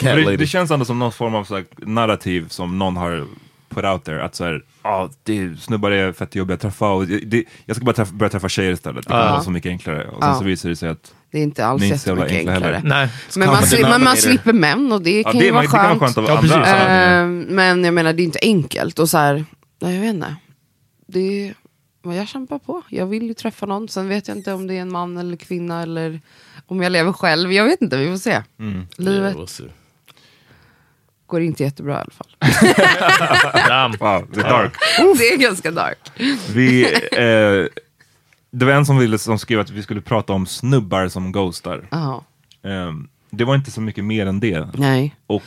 Det, det känns ändå som någon form av så här, narrativ som någon har put out there. Att så här, ah, det, snubbar är fett jobbiga att träffa och det, det, jag ska bara träffa, börja träffa tjejer istället. Det kan Ja. vara så mycket enklare. Och sen Ja. så visar det sig att Det är inte alls Ni är inte så jävla jättemycket enkla enklare. Nej. Men man, sli- men man slipper män och det ja, kan det, ju vara det kan vara skönt. skönt Ja, precis. Ehm, men jag menar, det är inte enkelt. Och så här, nej, jag vet inte. Det är vad jag kämpar på. Jag vill ju träffa någon. Sen vet jag inte om det är en man eller kvinna eller om jag lever själv. Jag vet inte, vi får se. Mm. Livet. Går inte jättebra i alla fall. Damn. Wow, det är dark. det är ganska dark. Vi, eh, det var en som, ville, som skrev att vi skulle prata om snubbar som ghostar. Jaha. Eh, det var inte så mycket mer än det. Nej. Och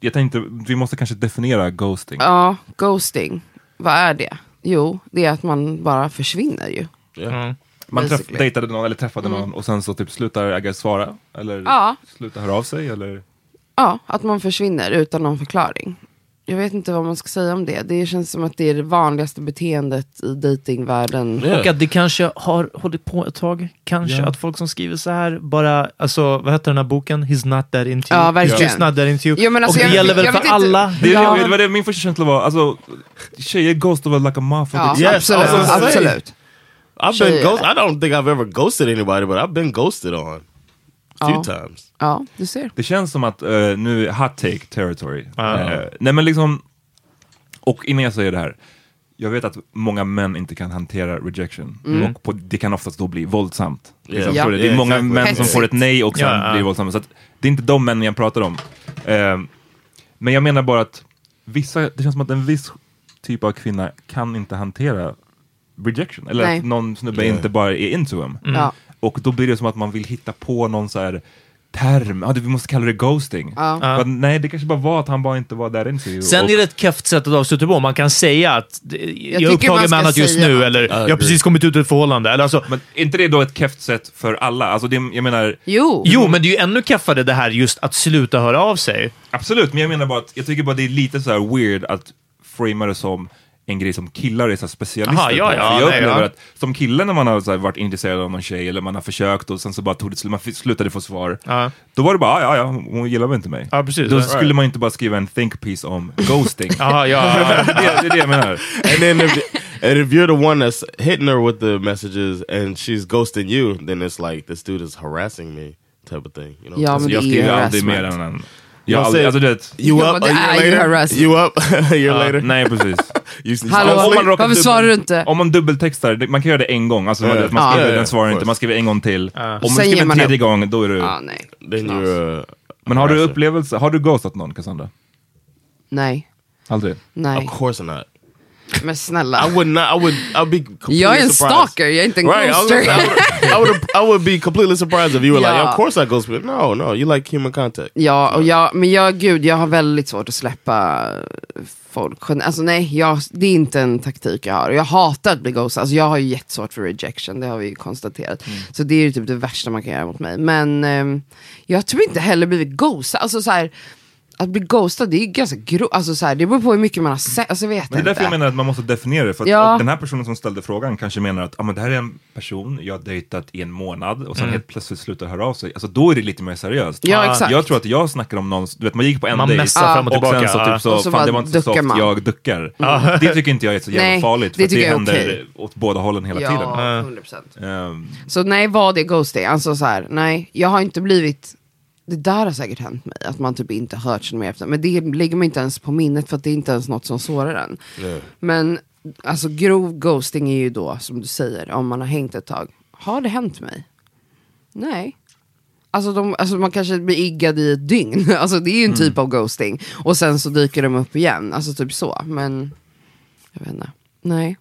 jag tänkte, vi måste kanske definiera ghosting. Ja, ghosting. Vad är det? Jo, det är att man bara försvinner ju. Yeah. Mm. Man träff, dejtade någon eller träffade någon och sen så typ slutar guess, svara? Eller Ja. slutar höra av sig? Eller? Ja, att man försvinner utan någon förklaring. Jag vet inte vad man ska säga om det. Det känns som att det är det vanligaste beteendet i datingvärlden. Yeah. Och att det kanske har hållit på ett tag. Kanske Ja. att folk som skriver så här bara, alltså vad heter den här boken? He's not that into you. Ja, verkligen. She's not that into you. Men alltså, och det jag- gäller väl jag för alla. Det, Ja. det var det min första känsla var, alltså tjejer ghostar väl like a motherfucker. Ja, Yes, absolut. Say. absolut. I've Tjejer. been ghost. I don't think I've ever ghosted anybody, but I've been ghosted on few Ja. times. Ja, du ser. Det känns som att, eh, nu är hot take territory. Ja. Eh, nej men liksom, och innan jag säger det här, jag vet att många män inte kan hantera rejection. Och på, det kan oftast då bli våldsamt. Liksom, Ja. förstår du? det är Yeah, många exactly. män som får ett nej och sen ja. blir våldsamma. Så att, det är inte de männen jag pratar om. Eh, men jag menar bara att vissa, det känns som att en viss typ av kvinna kan inte hantera rejection. Eller Nej. att någon snubbe Yeah. inte bara är into em. Ja. Och då blir det som att man vill hitta på någon så här term, ja, det- vi måste kalla det ghosting. Ja. Bara, nej, det kanske bara var att han bara inte var där into you. Sen och, är det ett keft sätt att avsluta på. Man kan säga att eh, jag, är upptagen med annat just nu, något. eller jag har precis kommit ut ur ett förhållande. Eller alltså, Men är inte det då ett keft sätt för alla? Alltså det, jag menar, Jo. jo, men det är ju ännu keffare det här just att sluta höra av sig. absolut, men jag menar bara att jag tycker bara det är lite så här weird att framea det som en grej som killar är så specialister Aha, ja, på. ja, För jag nej, upplever ja. att som kille när man har så här, varit intresserad av någon tjej eller man har försökt och sen så bara tog det slut, man slutade få svar. Ja. Då var det bara, ja, ja, hon gillar väl inte mig. Ja, precis. Då Right. skulle man inte bara skriva en think piece om ghosting. Aha, ja, ja. det, det är det jag menar. and then if, and if you're the one that's hitting her with the messages and she's ghosting you, then it's like this dude is harassing me, type of thing. You know? Ja, Alltså, men jag det är skriver ju aldrig mer harassment. Jag, aldrig, alltså, du vet, You Ja, up det a är year ju later? You up a year later? nej precis. You, Hallå, Om man varför dubbel- svarar du inte? Om man dubbeltextar, det- man kan göra det en gång, alltså man, man skriver den svarar inte, man skriver en gång till. Om man skriver en tredje gång, då är det... Ja, nej. then you're uh, Men har du harasser. upplevelse, har du ghostat någon Cassandra? Nej. Aldrig? Nej. Of course not. Men snälla. I would not. I would. I'd be. Completely Jag är en surprised. stalker, jag är inte en Right, I, ghoster. gonna say, I, would, I, would, I would be completely surprised if you were like, Ja. of course I ghost people. No, no, you like human contact. Ja, och jag, men jag, gud, jag har väldigt svårt att släppa folk. Alltså nej, jag, det är inte en taktik jag har. Jag hatar att bli ghostad. Alltså, jag har ju jättesvårt för rejection, det har vi ju konstaterat. Så det är ju typ det värsta man kan göra mot mig. Men ehm, jag har typ inte heller blivit ghostad. Alltså så här, att bli ghostad det är ganska grovt. Alltså, så här, det beror på hur mycket man har sett. Alltså, jag vet Men det är därför jag menar att man måste definiera det. För att Ja. den här personen som ställde frågan kanske menar att ah, men det här är en person jag har dejtat i en månad och sen helt plötsligt slutar höra av sig. Alltså då är det lite mer seriöst. Ja, exakt. Jag tror att jag snackar om någon, du vet man gick på en Man dejt fram och tillbaka. sen så typ så, Och så fan bara det var inte så soft, man. jag duckar. Det tycker inte jag är så jävla Nej, farligt. För det att det tycker jag är händer okej. åt båda hållen hela tiden. Ja, 100%. Ehm, Så nej, vad det ghosting? Alltså så här, nej, jag har inte blivit det där har säkert hänt mig, att man typ inte hört sig mer efter. Men det lägger man inte ens på minnet för att det är inte ens något som sårar en. Men alltså grov ghosting är ju då, som du säger, om man har hängt ett tag. Har det hänt mig? Nej. Alltså, de, alltså man kanske blir iggad i ett dygn. Alltså det är ju en typ av ghosting. Och sen så dyker de upp igen. Alltså typ så. Men jag vet inte. Nej.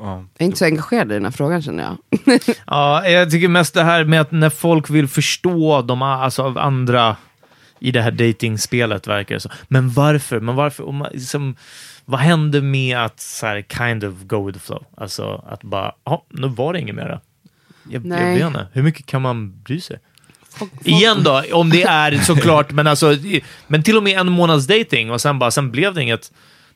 Ja. Jag är inte så engagerad i den här frågan känner jag. Ja, jag tycker mest det här med att när folk vill förstå de alltså, av andra i det här datingspelet verkar det så. Men varför? Men varför? Om man, liksom, vad händer med att så här, kind of go with the flow? Alltså att bara, ja, nu var det inget mera. Jag, jag Nej. vet inte. Hur mycket kan man bry sig? Igen då, om det är såklart, men alltså, men till och med en månads dating och sen bara, sen blev det inget.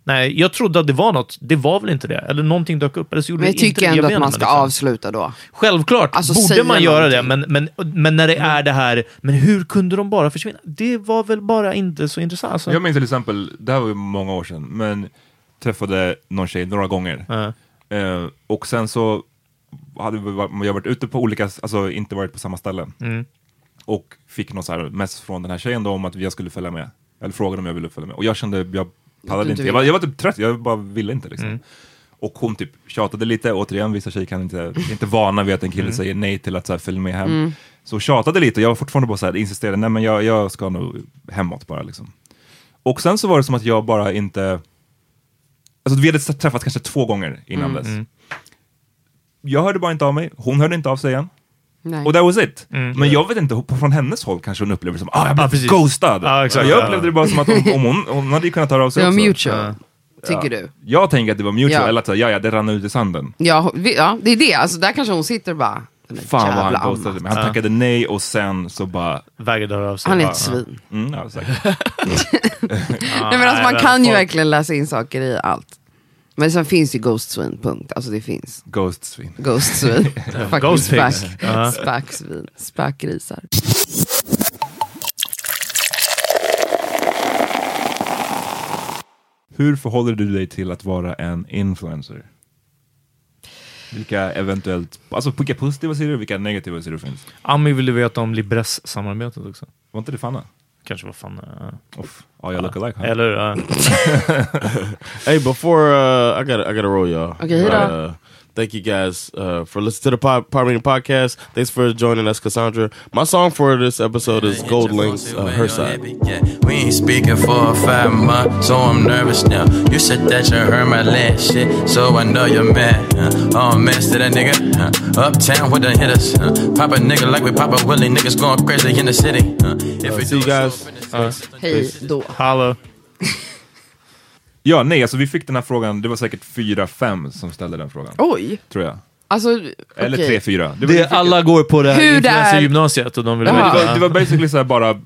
Nej, jag trodde att det var något. Det var väl inte det? Eller någonting dök upp. Eller så gjorde Men jag det inte tycker det. ändå att man inte, ska liksom. avsluta då. Självklart Alltså, borde man göra det, men, någonting. men, men när det är det här, men hur kunde de bara försvinna? Det var väl bara inte så intressant. Alltså. Jag minns till exempel, det här var ju många år sedan, men träffade någon tjej några gånger. Ja. Eh, och sen så hade vi, varit- jag varit ute på olika, alltså inte varit på samma ställen. Mm. Och fick någon så här mess från den här tjejen då om att jag skulle följa med. Eller frågade om jag ville följa med. Och jag kände, jag pallade inte. Jag var, jag var typ trött, jag bara ville inte liksom. Mm. Och hon typ tjatade lite, återigen vissa tjejer kan inte, inte vana vid att en kille Mm. säger nej till att så här, följa med hem. Så tjatade lite och jag var fortfarande bara så här, insisterade, nej men jag, jag ska nog hemåt bara liksom. Och sen så var det som att jag bara inte, alltså vi hade träffats kanske två gånger innan Mm. dess. Jag hörde bara inte av mig, hon hörde inte av sig igen. Nej. Och that was it. Mm. Men jag vet inte, på- från hennes håll kanske hon upplevde det som ah, jag Ja, blev precis. ghostad. Ja, exakt. jag Ja. upplevde det bara som att om, om hon, hon hade ju kunnat höra av sig Det var mutual. tycker du? Jag tänker att det var mutual, Ja. eller att ja, ja, det rann ut i sanden. Ja, vi, ja, det är det. Alltså, där kanske hon sitter och bara, "Den där Fan vad han ghostade Anna." mig. Han tackade nej och sen så bara... Vägrade höra av sig. Han är ett svin. Mm, ja. Nej, men alltså, man kan ju verkligen läsa in saker i allt. Men sen finns ju Ghost Swin, punkt. Alltså det finns. Ghost svin. Ghost Swin. Fucking Ghost pigs. spack, Ja. spacksvin. Spackgrisar. Hur förhåller du dig till att vara en influencer? Vilka eventuellt, alltså vilka positiva sidor och vilka negativa sidor finns? Ami ville veta om Libress-samarbetet också. Var inte det Fanna? Kanske var fan... Uh, ja, jag look alike. huh? eller uh, Hey, before uh, I got I got to roll y'all. Okay, hit uh, Thank you guys uh, for listening to the pod, pod Meeting podcast. Thanks for joining us, Cassandra. My song for this episode is Gold Links, uh, Her Side. Yeah, we ain't speaking for five months, so I'm nervous now. You said that you heard my last shit, so I know you're mad. Uh, oh, mess to that nigga. Uh, uptown with the hitters. Uh, pop a nigga like we pop a willie. Niggas going crazy in the city. Uh, if we See you do guys. so in this Ja, nej, alltså vi fick den här frågan, det var säkert fyra, fem som ställde den frågan. Oj. Tror jag. Alltså, Eller okej. tre, fyra. Det var, Det, alla går på det här Hur det är- influencer-gymnasiet och de vill det, veta. var, det var basically så här bara... eh,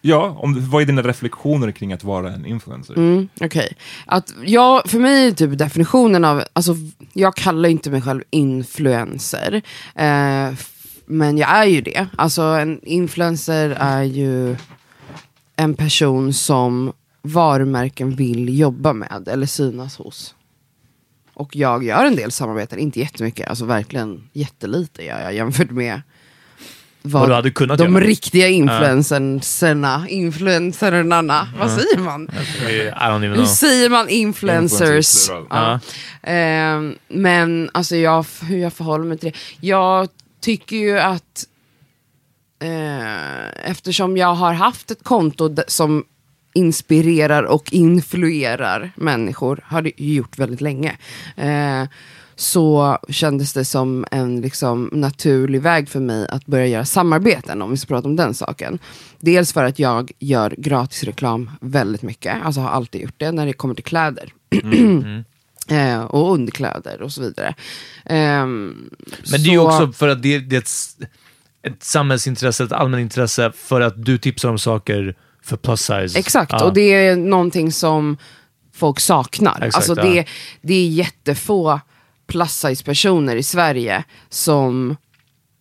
Ja, om, vad är dina reflektioner kring att vara en influencer? Mm, Okej. Att jag, för mig är typ definitionen av, alltså jag kallar inte mig själv influencer. Eh, f- men jag är ju det. Alltså en influencer är ju en person som varumärken vill jobba med eller synas hos. Och jag gör en del samarbeten, inte jättemycket, alltså verkligen jättelite gör jag jämfört med Vad du hade kunnat de göra. riktiga influencerserna, influencerna, vad säger man? I don't even Hur säger man influencers? Ja. Ehm, men alltså jag, hur jag förhåller mig till det. Jag tycker ju att eh, eftersom jag har haft ett konto som inspirerar och influerar människor, har det ju gjort väldigt länge. Eh, så kändes det som en liksom, naturlig väg för mig att börja göra samarbeten, om vi ska prata om den saken. Dels för att jag gör gratisreklam väldigt mycket, alltså har alltid gjort det när det kommer till kläder. Eh, och underkläder och så vidare. Ehm, Men det är ju så- också för att det, det är ett, ett samhällsintresse, ett allmänintresse för att du tipsar om saker för plus size. Exakt, Ja. och det är någonting som folk saknar. Exakt, alltså ja. det, det är jättefå plus size personer i Sverige som,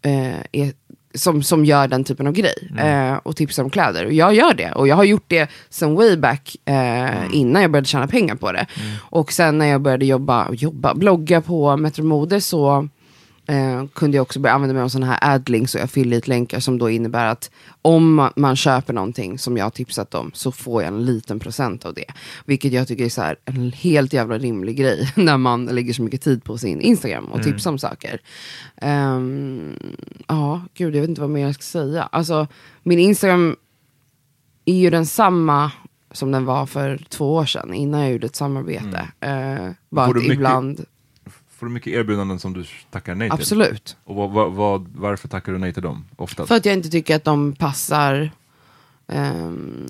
eh, är, som, som gör den typen av grej. Mm. Eh, och tipsar om kläder. Och jag gör det. Och jag har gjort det sen way back eh, Mm. innan jag började tjäna pengar på det. Och sen när jag började jobba, jobba blogga på Metro Mode så eh, kunde jag också börja använda mig av sådana här adlinks och affiliate-länkar som då innebär att om man, köper någonting som jag har tipsat om så får jag en liten procent av det. Vilket jag tycker är så här, en helt jävla rimlig grej när man lägger så mycket tid på sin Instagram och Mm. tipsar om saker. Ehm, ja, gud jag vet inte vad mer jag ska säga. Alltså min Instagram är ju densamma som den var för två år sedan innan jag gjorde ett samarbete. Bara du att mycket- ibland, Får du mycket erbjudanden som du tackar nej till? absolut. Och vad, vad, vad, varför tackar du nej till dem? Oftast? För att jag inte tycker att de passar. ehm,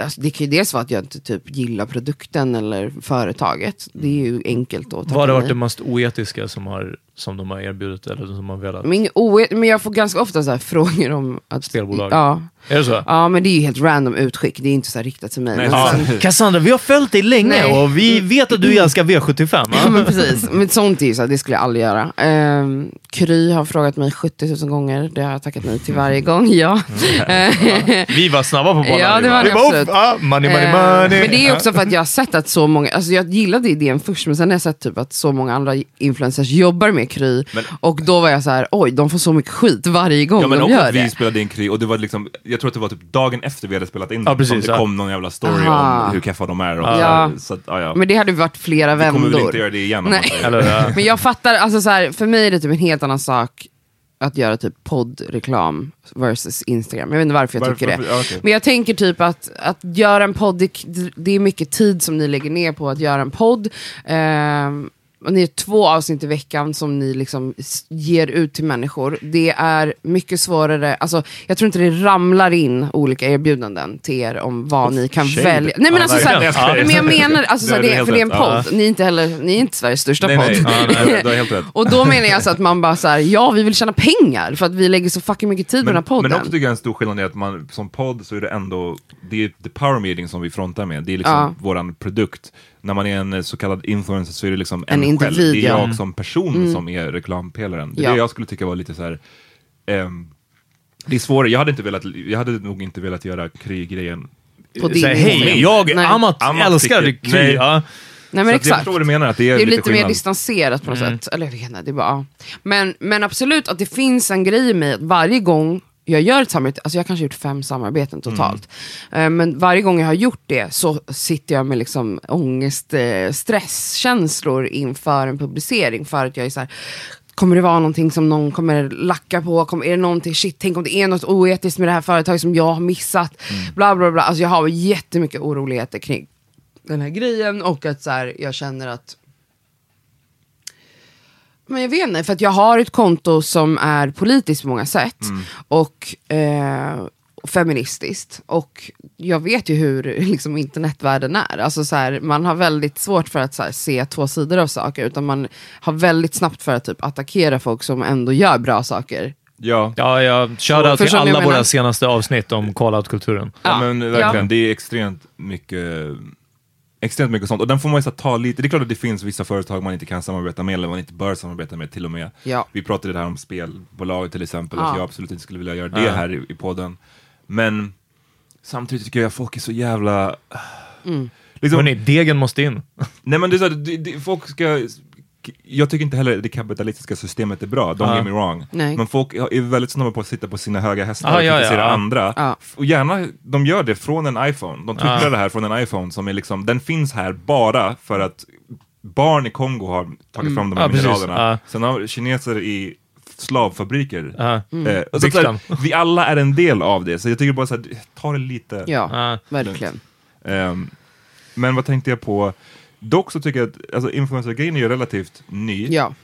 alltså det kan ju dels vara att jag inte typ gillar produkten eller företaget. Det är ju enkelt att tacka Vad har varit nej. det mest oetiska som, har, som de har erbjudit eller som har velat? men, oe- men jag får ganska ofta så här frågor om att... Spelbolag? Ja. Är det så? ja, men det är ju helt random utskick. Det är inte så här riktat till mig. Nej, men Ja. sen, Cassandra, vi har följt dig länge Nej. och vi vet att du älskar V75. Ja men precis, men sånt är ju så här, det skulle jag aldrig göra. Ehm, Kry har frågat mig 70 000 gånger, det har jag tackat nej till varje gång, ja. Vi var snabba på bollen. Ja, det var vi ni bara, absolut. "Uff, ah, money, money, Eh, money. Men det är också för att jag har sett att så många, alltså jag gillade idén först men sen har jag sett typ att så många andra influencers jobbar med Kry Men- och då var jag så här: oj de får så mycket skit varje gång Ja men de gör att vi det. spelade in Kry och det var liksom, jag tror att det var typ dagen efter vi hade spelat in Ja, dem som det ja. kom någon jävla story Aha. om hur keffa de är. Och Ja. så, att, ja, ja. Men det hade varit flera vi kommer väl vändor. inte göra det igen. Nej. Eller, ja. Men jag fattar, alltså så här, för mig är det typ en helt annan sak att göra typ poddreklam versus Instagram. Jag vet inte varför jag Varför- tycker det. varför- ja, okej. Men jag tänker typ att, att göra en podd, det, det är mycket tid som ni lägger ner på att göra en podd. Ehm, och ni är två avsnitt i veckan som ni liksom ger ut till människor. Det är mycket svårare, alltså, jag tror inte det ramlar in olika erbjudanden till er om vad ni kan shade. välja. Nej men Ja, alltså, såhär, nej, men jag menar, alltså, Det är såhär, det, för det är en podd, ni är inte heller, ni är inte Sveriges största Nej, podd. nej. Ja, nej, och då menar jag alltså att man bara såhär, ja vi vill tjäna pengar för att vi lägger så fucking mycket tid på den här podden. Men också tycker jag en stor skillnad är att man som podd så är det ändå, det är the power meeting som vi frontar med, det är liksom Ja. våran produkt. När man är en eh, så kallad influencer så är det liksom En en, själv, individ, det är ja. jag som person Mm. som är reklampelaren. Det är Ja. det jag skulle tycka var lite så här. ehm, det är svårare, jag hade, inte velat, jag hade nog inte velat göra Kry-grejen. På din Så här, hej, jag Nej. Amat, Amat älskar Kry. nej. Ja. Nej men Så exakt. jag förstår vad du menar, att det är, det är lite lite mer distanserat på något Mm. sätt. Eller jag vet inte, det är bara, men, men absolut att det finns en grej mig att varje gång jag gör ett samarbete, alltså jag har kanske gjort fem samarbeten totalt. Eh, Men varje gång jag har gjort det så sitter jag med liksom ångest, stresskänslor inför en publicering. För att jag är så här, kommer det vara någonting som någon kommer lacka på? Kommer, är det någonting, shit, tänk om det är något oetiskt med det här företaget som jag har missat? Bla bla bla. Alltså jag har jättemycket oroligheter kring den här grejen och att så här, jag känner att men jag vet inte, för att jag har ett konto som är politiskt på många sätt och eh, feministiskt. Och jag vet ju hur liksom, internetvärlden är. Alltså, så här, man har väldigt svårt för att så här, se två sidor av saker, utan man har väldigt snabbt för att typ, attackera folk som ändå gör bra saker. Ja. Ja, jag shoutout till alla våra senaste avsnitt om call-out-kulturen. Ja, Ja. men verkligen, Ja. det är extremt mycket extremt mycket sånt. Och den får man ju ta lite, det är klart att det finns vissa företag man inte kan samarbeta med eller man inte bör samarbeta med till och med. Ja. Vi pratade det här om spelbolag till exempel, Ja. att jag absolut inte skulle vilja göra det Ja. här i, i podden. Men samtidigt tycker jag folk är så jävla... Mm. Liksom, Hörrni, degen måste in. Nej men det är så här, folk ska... Jag tycker inte heller det kapitalistiska systemet är bra, don't Ja. get me wrong. Nej. Men folk är väldigt snabba på att sitta på sina höga hästar Ah, och ja, ja, kritisera ja. andra. Ja. Och gärna, de gör det från en iPhone. De twittrar Ja. det här från en iPhone som är liksom, den finns här bara för att barn i Kongo har tagit fram de här precis. mineralerna. Ja. Sen har kineser i slavfabriker. Ja. Eh, och så, Byggt så här, dem. vi alla är en del av det, så jag tycker bara så här, ta det lite... Ja, Ja. verkligen. Ehm, men vad tänkte jag på? Dock så tycker jag att alltså, influencer-grejen är ju relativt ny. Ja.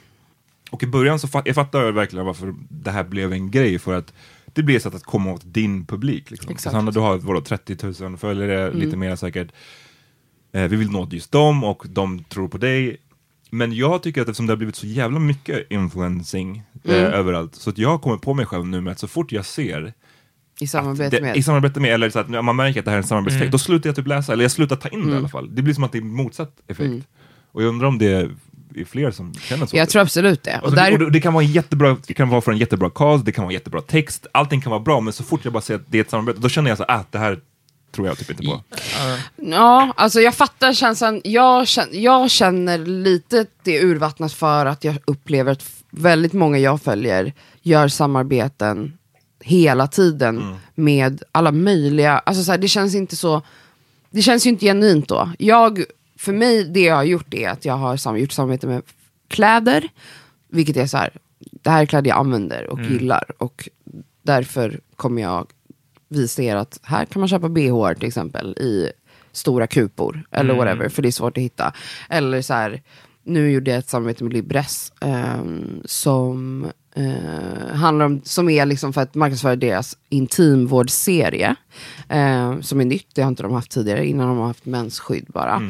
Och i början så fa- jag fattar jag verkligen varför det här blev en grej. För att det blir ett sätt att komma åt din publik. Liksom. Exakt. Mm. Så Hanna, du har vadå, 30 000 följare, lite mer säkert. Eh, vi vill nå just dem och de tror på dig. Men jag tycker att eftersom det har blivit så jävla mycket influencing eh, Mm. överallt. Så att jag kommit på mig själv nu med att så fort jag ser I samarbete det, med. I samarbete med, eller så att man märker att det här är en samarbetseffekt, Mm. då slutar jag typ läsa, eller jag slutar ta in det i Mm. alla fall. Det blir som att det är motsatt effekt. Mm. Och jag undrar om det är fler som känner så. jag tror absolut det. Och Och så, där, och det, kan vara en jättebra, det kan vara för en jättebra cause, det kan vara jättebra text, allting kan vara bra, men så fort jag bara ser att det är ett samarbete, då känner jag så att det här tror jag typ inte på. Ja, alltså jag fattar känslan. Jag känner, jag känner lite det urvattnat för att jag upplever att väldigt många jag följer gör samarbeten hela tiden Mm. med alla möjliga, alltså så här, det känns inte så, det känns ju inte genuint då. Jag, för mig, det jag har gjort är att jag har sam, gjort samarbete med kläder, vilket är så här, det här är kläder jag använder och gillar och därför kommer jag visa er att här kan man köpa bh till exempel i stora kupor eller whatever, för det är svårt att hitta. Eller så här, nu gjorde jag ett samarbete med Libres ehm, som eh, handlar om, som är liksom för att marknadsföra deras intimvårdsserie. eh, som är nytt, det har inte de haft tidigare, innan de har haft mensskydd bara.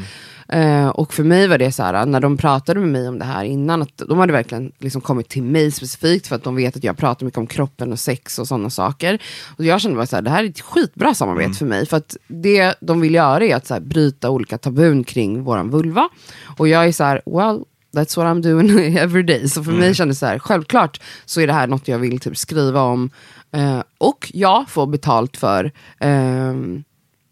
Eh, och för mig var det så här, när de pratade med mig om det här innan, att de hade verkligen liksom kommit till mig specifikt för att de vet att jag pratar mycket om kroppen och sex och sådana saker. Och jag kände bara så här, det här är ett skitbra samarbete för mig, för att det de vill göra är att så här, bryta olika tabun kring våran vulva. Och jag är så här, well, That's what I'm doing every day. Så för mig kändes det så här, självklart så är det här något jag vill typ skriva om. Eh, och jag får betalt för. ehm,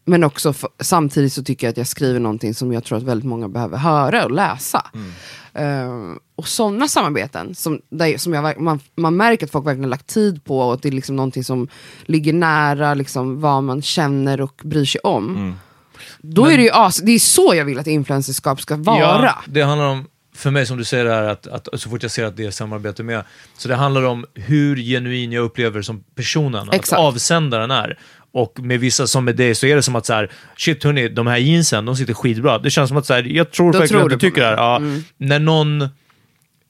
men också f- samtidigt så tycker jag att jag skriver någonting som jag tror att väldigt många behöver höra och läsa. Eh, och sådana samarbeten som, där, som jag, man, man märker att folk verkligen lagt tid på och att det är liksom någonting som ligger nära liksom, vad man känner och bryr sig om. Då är det ju as, det är så jag vill att influencerskap ska vara. Ja, det handlar om, för mig som du säger här, att, att så fort jag ser att det är samarbete med, så det handlar om hur genuin jag upplever som personen, att Exakt. avsändaren är. Och med vissa som med dig så är det som att så här, shit hörni, de här jeansen, de sitter skitbra. Det känns som att så här, jag tror Då verkligen tror att du tycker det här. Ja, Mm. När någon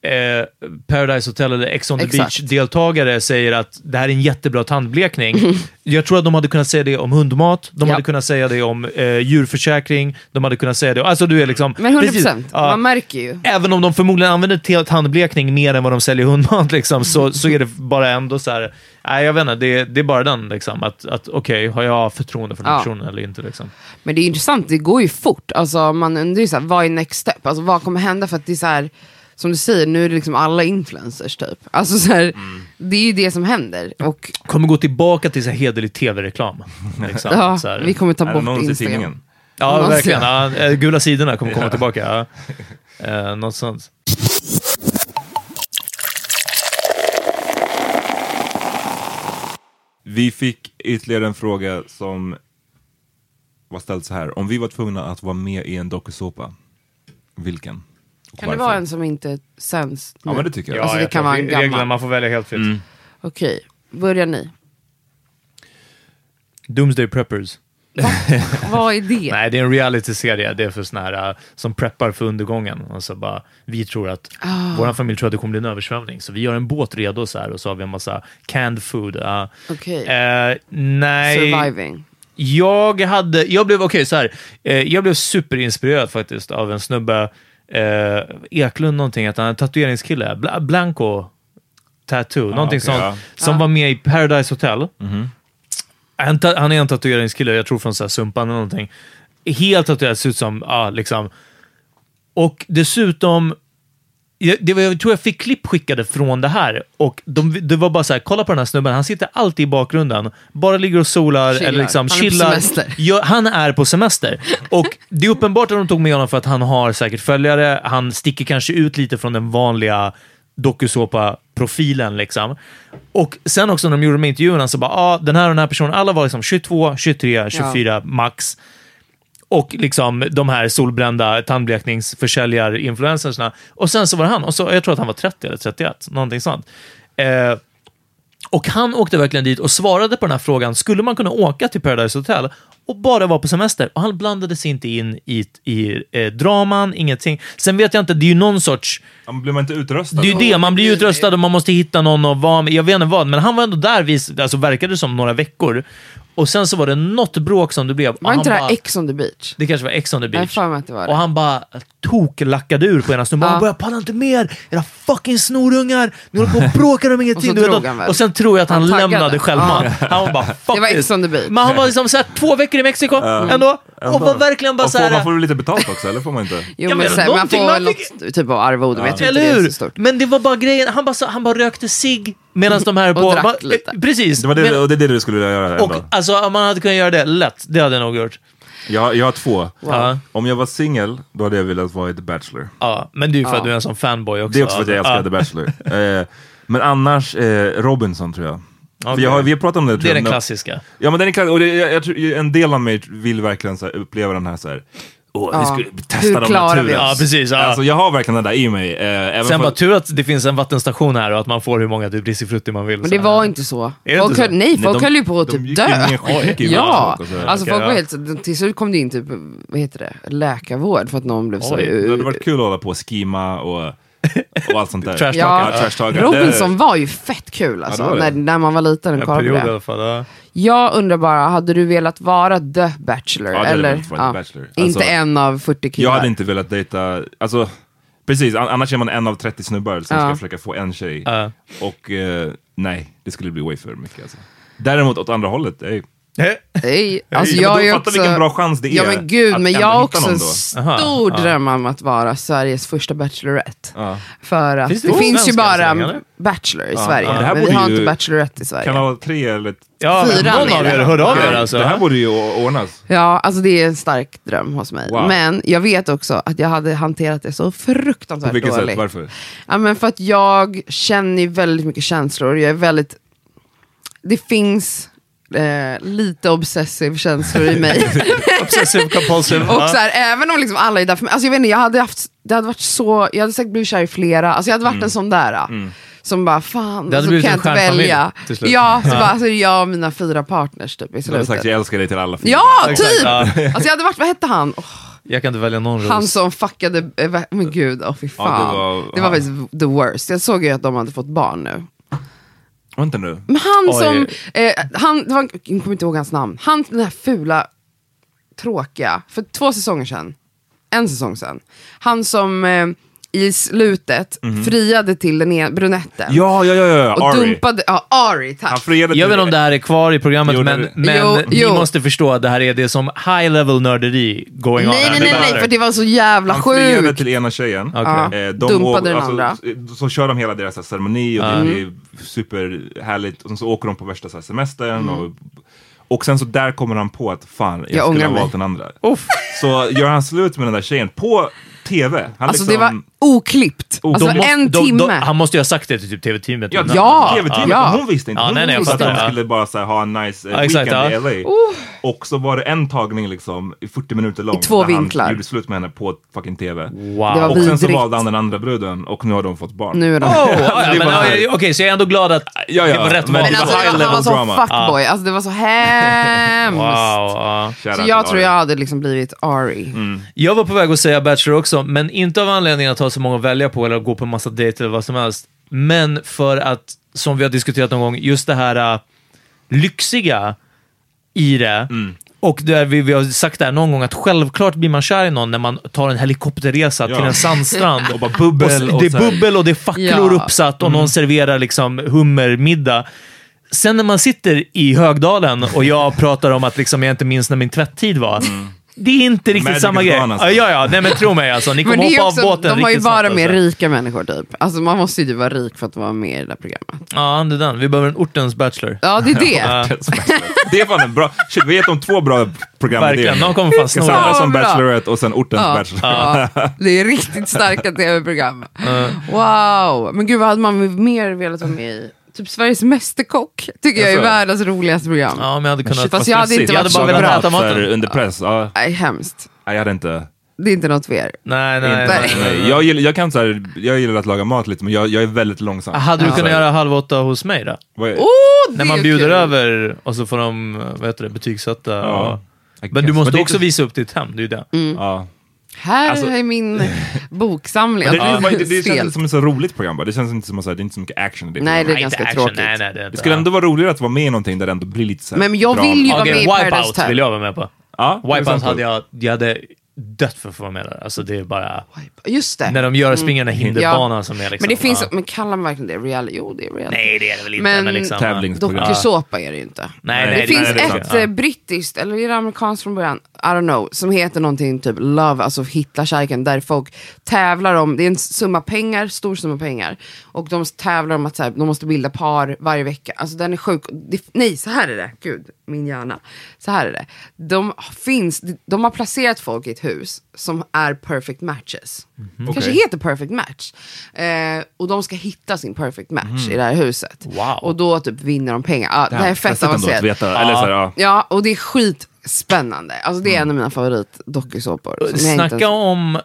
eh, Paradise Hotel eller Ex on the Exakt. Beach-deltagare säger att det här är en jättebra tandblekning. jag tror att de hade kunnat säga det om hundmat, de Ja. hade kunnat säga det om eh, djurförsäkring, de hade kunnat säga det... Alltså du är liksom... Men 100%, precis, ja. man märker ju. Även om de förmodligen använder tandblekning mer än vad de säljer hundmat, liksom, så, så är det bara ändå så här... Nej, jag vet inte. Det, det är bara den, liksom, att, att okej, har jag förtroende för den Ja. personen eller inte? Liksom. Men det är intressant, det går ju fort. Alltså, man undrar ju så här, vad är next step? Alltså, vad kommer hända? För att det är så här, som du säger, nu är det liksom alla influencers typ. Alltså, så här, Mm. Det är ju det som händer. Och Kommer gå tillbaka till så här hederlig tv-reklam. Liksom, ja, så här. vi kommer ta bort Instagram. Ja, Någonsin. verkligen. Ja, eh, gula sidorna kommer komma tillbaka. Ja. Eh, något sånt. Vi fick ytterligare en fråga som var ställd så här. Om vi var tvungna att vara med i en dokusåpa, vilken? Kan det vara en som inte sänds nu? Ja, men det tycker jag. Alltså, det jag kan tror vara en reglerna, gammal. man får välja helt fritt. Mm. Okej, börjar ni. Doomsday Preppers. Vad är det? Nej, det är en reality-serie. Det är för såna här uh, som preppar för undergången. Alltså bara, vi tror att, Ah. vår familj tror att det kommer bli en översvämning, så vi gör en båt redo så här och så har vi en massa canned food. Uh, Okej. eh, nej. Surviving. Jag hade, jag blev, okej så här, eh, jag blev superinspirerad faktiskt av en snubbe, eh, Eklund någonting, att han är en tatueringskille, Bla, Blanco Tattoo, någonting okej, sånt, ja. som var med i Paradise Hotel. Mhm. Han, ta- han är en tatueringskille, jag tror från så här Sumpan eller någonting. Helt tatuerad, ser ut som, ja liksom. Och dessutom, jag, det var, jag tror jag fick klipp skickade från det här. Och de, det var bara så här, kolla på den här snubben, han sitter alltid i bakgrunden. Bara ligger och solar Chillar. eller liksom Han är på chillar. semester. Ja, han är på semester. Och det är uppenbart att de tog med honom för att han har säkert följare. Han sticker kanske ut lite från den vanliga dokusåpa-profilen. Liksom. Och sen också när de gjorde de intervjuerna så bara, ah, den här och den här personen, alla var liksom 22, 23, 24 max. Och liksom de här solbrända tandblekningsförsäljar-influencersna. Och sen så var det han. Och så, jag tror att han var 30 eller 31, någonting sånt. Eh, och han åkte verkligen dit och svarade på den här frågan, skulle man kunna åka till Paradise Hotel och bara vara på semester? Och han blandade sig inte in i, i eh, draman, ingenting. Sen vet jag inte, det är ju någon sorts... Ja, men Blir man inte utröstad? Det är ju det, man blir ju utröstad och man måste hitta någon och vara med. Jag vet inte vad, men han var ändå där, vis, alltså verkade det som, några veckor. Och sen så var det något bråk som det blev. Var han inte det här Ex on the beach? det kanske var Ex on the Jag beach. mig att det var det. Och han bara toklackade ur på ena snubben. Ja. Han bara, jag pallar inte mer! Era fucking snorungar! Ni håller på och bråkar om ingenting. Och så Du vet, drog han väl? och sen tror jag att han, Han lämnade självmant. Ja. Han var bara, fuck Det var. Ex on the beach. Men han var liksom såhär, två veckor i Mexiko ändå. Och var verkligen bara såhär... man får väl lite betalt också, eller får man inte? Jo, Jag men menar, sen, man någonting får man väl något typ av arvode, men inte Eller det är hur? så stort. Men det var bara grejen, han bara, så- han bara rökte sig medan de här Och på... drack lite. Precis. Det var det, Men- och det är det du skulle vilja göra och ändå. alltså, om man hade kunnat göra det lätt, det hade jag nog gjort. Jag, jag har två. Ja. Om jag var singel, då hade jag velat vara i The Bachelor. Ja, men det är ju för att du är en sån fanboy också. Det är också för att jag älskar. The Bachelor. eh, men annars, eh, Robinson tror jag. För Okej. jag har, vi har pratat om det. tror Det är jag. den klassiska. Ja men den är klassisk, och det, jag, jag, tror- en del av mig vill verkligen så här, uppleva den här så här. Åh, vi Ja. skulle Hur testa dem klarar vi naturen. oss? Ja, precis. Ja. Alltså jag har verkligen den där i mig. Eh, även Sen för- bara tur att det finns en vattenstation här och att man får hur många typ risifrutti man vill. Men Så det här. var inte så. det Folk inte höll, så? nej, folk de- höll ju på att de typ gick dö. ner i Ja, vattnet och så här. alltså Okej, folk var ja. helt, så- till slut kom det in typ, vad heter det, läkarvård för att någon blev så... Oj, det hade varit kul att hålla på och skima och, och allt sånt där. Trash Ja, Ja, trash talk. Robinson var ju fett kul alltså, det var det. när, när man var liten och En kollade period i på det. alla fall. Ja. Jag undrar bara, hade du velat vara The Bachelor? Ja, eller? velat vara The Bachelor. Inte Alltså, en av 40 killar? Jag hade inte velat dejta, alltså precis, an- annars är man en av 30 snubbar som Ja. ska försöka få en tjej. Ja. Och eh, nej, det skulle bli way för mycket alltså. Däremot åt andra hållet, ey. Nej, alltså men jag också... vilken bra chans det är Ja men gud, men jag har också en. Aha, stor ja. dröm om att vara Sveriges första Bachelorette. Ja. För att Finns det, det finns ju bara eller? Bachelor i Ja, Sverige, ja, men vi har ju- inte Bachelorette i Sverige. Kan det vara tre eller... Ja, Fyra någon av er hörde av er Ja, alltså. Det här borde ju ordnas. Ja, alltså det är en stark dröm hos mig. Wow. Men jag vet också att jag hade hanterat det så På fruktansvärt vilket sätt? dåligt. Varför? Ja, men för att jag känner ju väldigt mycket känslor. Jag är väldigt... Det finns eh, lite obsessiv känslor i mig. Obsessive compulsive. Och ja. så här, även om liksom alla är där för mig, alltså jag vet inte, jag hade haft, det hade varit så, jag hade säkert blivit kär i flera, alltså jag hade varit en sån där. Så som bara, fan, Det hade så blivit kan en jag inte välja. Ja, så Ja. bara, alltså, jag och mina fyra partners typ i slutet. sagt jag älskar dig till alla fyra. Ja, typ! ja. Alltså jag hade varit, vad hette han? Åh, Jag kan inte välja någon han ros. som fuckade, eh, men gud, åh fy Ja, fan. det var- det var faktiskt the worst. Jag såg ju att de hade fått barn nu. Vänta nu. Men han Oj. som, eh, han, det var, jag kommer inte ihåg hans namn, han den här fula, tråkiga, för två säsonger sedan, en säsong sedan, han som eh, i slutet friade till den ena brunetten. Mhm. Ja, ja, ja, ja. och Ari. dumpade, ja Ari tack. Han friade Jag till- vet inte om det här är kvar i programmet, Jo, det- men, men Jo, ni jo. måste förstå att det här är det som high level nörderi going on. nej nej nej, nej för det var så jävla Han friade sjukt. till ena tjejen. Ja, Eh, dumpade den alltså, andra. Så kör de hela deras så här, ceremoni och Mm. det är superhärligt. Och sen så åker de på värsta så här, semestern. Mm. Och, och sen så där kommer han på att fan, jag, Jag ångrar skulle ha mig. valt den andra. Så gör han slut med den där tjejen på TV. Han Alltså liksom, det var oklippt. Oh, Alltså De måste- en de- timme. de- han måste ju ha sagt det till typ TV-teamet. Ja, Ja, TV-teamet, ja. hon visste inte. Ja, Hon nej, nej, visste att de skulle bara så här, ha en nice eh, Ja, exakt, weekend ja. i LA. Och så var det en tagning liksom, i 40 minuter lång. I två där vinklar. Han gjorde slut med henne på fucking TV. Wow. Och sen så valde han den andra bruden och nu har de fått barn. Nu är de... Oh, Okej, så jag är ändå glad att Ja, ja. det var rätt Men val. Men det alltså, han var så drama. fuckboy, alltså det var så hemskt. Så jag tror jag hade liksom blivit Ari. Jag var på väg att säga Bachelor också, men inte av anledningen att ha så många att välja på eller att gå på en massa dejter eller vad som helst. Men för att, som vi har diskuterat någon gång, just det här äh, lyxiga i det. Och där vi, vi har sagt det här någon gång, att självklart blir man kär i någon när man tar en helikopterresa Ja. till en sandstrand. Och bara bubbel Och och det är bubbel och det är facklor Ja. uppsatt och någon serverar liksom hummermiddag. Sen när man sitter i Högdalen och jag pratar om att liksom jag inte minns när min tvätttid var. Det är inte riktigt Magic samma grej. alltså. Ja, ja, ja, nej men tro mig alltså. Ni kommer hoppa också, av båten de har ju bara snabbt, med alltså. rika människor typ. Alltså man måste ju vara rik för att vara med i det där programmet. Ja, det är den. Vi behöver en ortens bachelor. Ja, det är det. Det är fan en bra... Shit, vi har gett dem två bra program. Verkligen, någon kommer fan samla det. som bra. Bachelorette och sen ortens Ja. Bachelor. Det är riktigt starka tv-program. Wow, men gud vad hade man mer velat vara med i? Typ Sveriges Mästerkock tycker jag är världens roligaste program. Ja, men jag hade kunnat... Fast jag hade inte jag hade varit bara velat äta maten. Under press. Ja, Nej, hemskt. Nej, jag hade inte... Det är inte något för er. Nej, nej, nej. nej. Jag, gillar, jag, kan så här, jag gillar att laga mat lite, men jag, jag är väldigt långsam. Hade du Så kunnat göra halv åtta hos mig då? är- Oh, det När är man bjuder kul. över och så får de, vad heter det, betygsätta. Ja. och... Men du måste är också inte- visa upp ditt hem, det är ju det. Ja. Här Alltså- är min boksamling. Det, Ja. det, det, det känns inte som ett så roligt program bara. Det känns inte som att det är inte så mycket action i det. Nej, det är ganska inte action, tråkigt. Nej, nej, det, det inte- skulle ändå vara roligare att vara med i någonting där det ändå blir lite så här Men jag drama. vill ju vara Okej, med i Paradise Wipeout Hotel. vill jag vara med på. Ja, det Wipeout hade jag, jag hade dött för att få vara med där. Alltså det är bara... Just det. När de gör, springer den här hinderbanan som är liksom... Men det finns, ja. men kallar man verkligen det reality? Jo, det är reality. Nej, det är det väl inte. Men Men, liksom, tävlingsprogram. Dokusåpa är det ju inte. Nej, Nej, nej, Det finns nej, det är ett sant. eh, brittiskt, eller är det amerikanskt från början? I don't know, som heter någonting typ Love, alltså Hitlerkärleken, där folk tävlar om, det är en summa pengar, stor summa pengar. Och de tävlar om att så här, de måste bilda par varje vecka. Alltså den är sjuk. Det, nej, så här är det. Gud, min hjärna. Så här är det. De, finns, de har placerat folk i ett hus som är perfect matches. Kanske Okej. heter perfect match. Eh, och de ska hitta sin perfect match i det här huset. Wow. Och då typ vinner de pengar. Ja, det här är fett avancerat. veta. Eller så här, ja. Ja, och det är skitspännande. Alltså det är en av mina favoritdokusåpor. Snacka ens- om...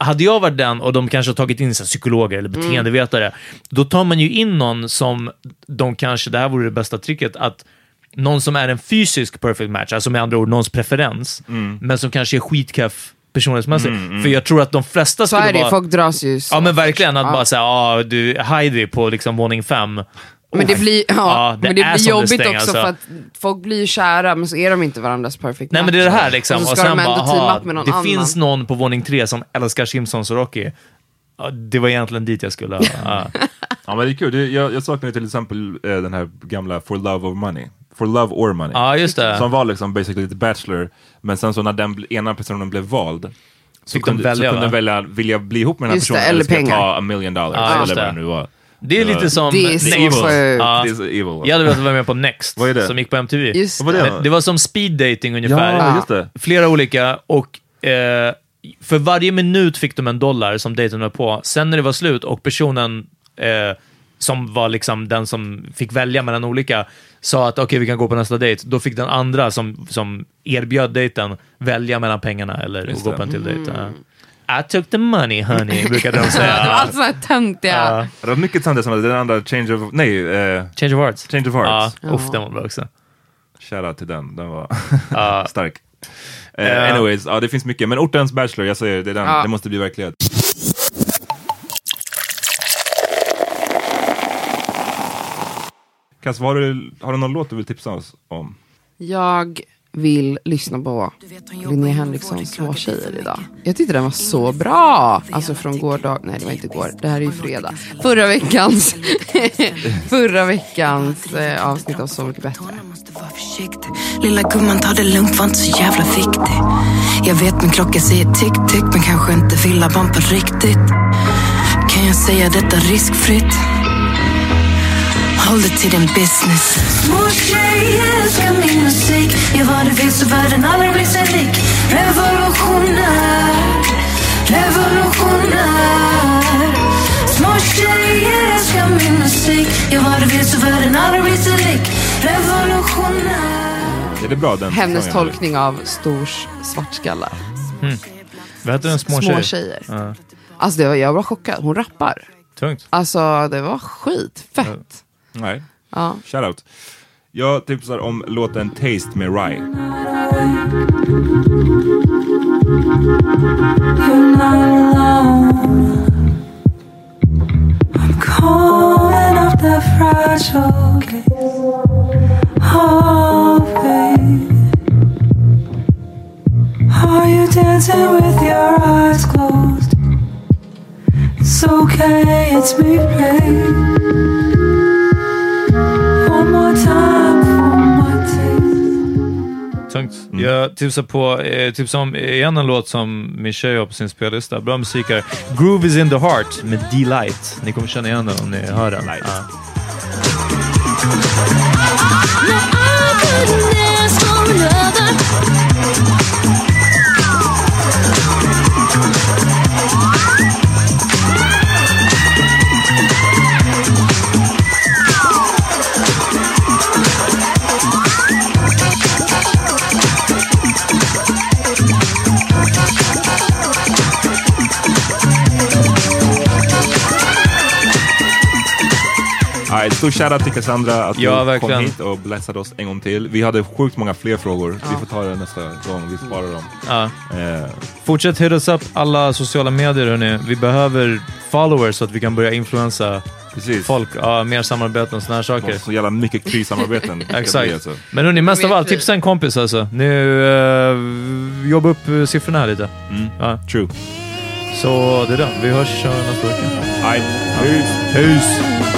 Hade jag varit den och de kanske har tagit in så psykologer eller beteendevetare, då tar man ju in någon som de kanske, det här vore det bästa tricket, att någon som är en fysisk perfect match, alltså med andra ord någons preferens, men som kanske är skitkeff personlighetsmässigt. För jag tror att de flesta Så skulle är det, vara... folk dras ju så. Ja men verkligen, att Ja. bara säga ah, du, Heidi på liksom våning fem. Men det blir, ja, Ja, men det blir jobbigt thing, också alltså. för att folk blir ju kära men så är de inte varandras perfect Nej match. men det är det här liksom. Och så Och ska sen de ändå bara, aha, med någon det annan. finns någon på våning tre som älskar Simpsons och Rocky. Ja, det var egentligen dit jag skulle. Ja. Ja men det är kul, det, jag, jag saknar till exempel eh, den här gamla For Love of Money. For Love or Money. Ja, just det. Som var liksom basically lite Bachelor, men sen så när den ena personen blev vald så Fick de kunde, välja, så kunde va? de välja, vill jag bli ihop med den här Just det, personen eller eller ska jag ta a million dollars? Ja, just eller vad det. det nu var. Det är lite som Det är så Next. sjukt. Ja. Det är så evil. Jag hade velat vara med på Next, Vad är det? som gick på MTV. Just Vad var det? Det var som speed dating ungefär. Ja, just det. Flera olika och eh, för varje minut fick de en dollar som dejten var på. Sen när det var slut och personen eh, som var liksom den som fick välja mellan olika sa att okej, vi kan gå på nästa dejt. Då fick den andra som, som erbjöd dejten välja mellan pengarna eller gå på en till dejt. Ja. I took the money honey, brukade de Ja, det var säga. allt sådana här töntiga... Ja. Det var mycket töntiga som den andra Change of... Nej, eh, Change of Hearts. Change of Hearts. Ja, uff, den var bra också. Shoutout till den, den var stark. Ja. anyways, ja, det finns mycket. Men Ortens Bachelor, jag säger det, är den, Ja. det måste bli verklighet. Kass, vad har, du, har du någon låt du vill tipsa oss om? Jag vill lyssna på Linnea Henrikssons Små tjejer idag. Jag tyckte den var så bra. Alltså från gårdag, nej det var inte igår, det här är ju fredag. Förra veckans, förra veckans eh, avsnitt av Så mycket bättre. Lilla gumman ta det lugnt, var inte så jävla viktig Jag vet min klocka säger tick-tick Men kanske inte vill ha barn på riktigt. Kan jag säga detta riskfritt? Håll dig till din business Små tjejer älskar min musik Gör vad du vill så världen aldrig blir sig lik Revolutioner Revolutioner Små tjejer älskar min musik Gör vad du vill så världen aldrig blir sig lik Revolutioner Är det bra den Hennes tolkning av stors svartskallar. Vad heter den? Små, Små tjejer? tjejer. Ja. Alltså det var, jag var chockad, hon rappar. Tungt. Alltså det var skitfett. Nej, Ja. shoutout. Jag tipsar om låten Taste med Rye. Are you dancing with your eyes closed? It's okay, it's me playing. One more time for my taste. Tungt. Jag tipsar på, eh, tipsar om igen en låt som min tjej har på sin spellista. Bra musik här. Groove is in the heart med D-Light. Ni kommer känna igen den om ni hör den. Ja. Ja, ett stort shoutout till Cassandra att Ja, du verkligen. kom hit och blessade oss en gång till. Vi hade sjukt många fler frågor. Vi får ta det nästa gång. Vi sparar dem. Ja. Eh, Fortsätt hit oss upp alla sociala medier hörni. Vi behöver followers så att vi kan börja influensa precis. folk. Ja, mer samarbeten och såna här saker. Så jävla mycket krissamarbeten. Exakt. alltså. Men hörni, mest av allt, tipsa en kompis alltså. Nu, uh, jobba upp eh, siffrorna här lite. Mm. Ja. True. Så det är det. Vi hörs nästa vecka. Peace. Peace!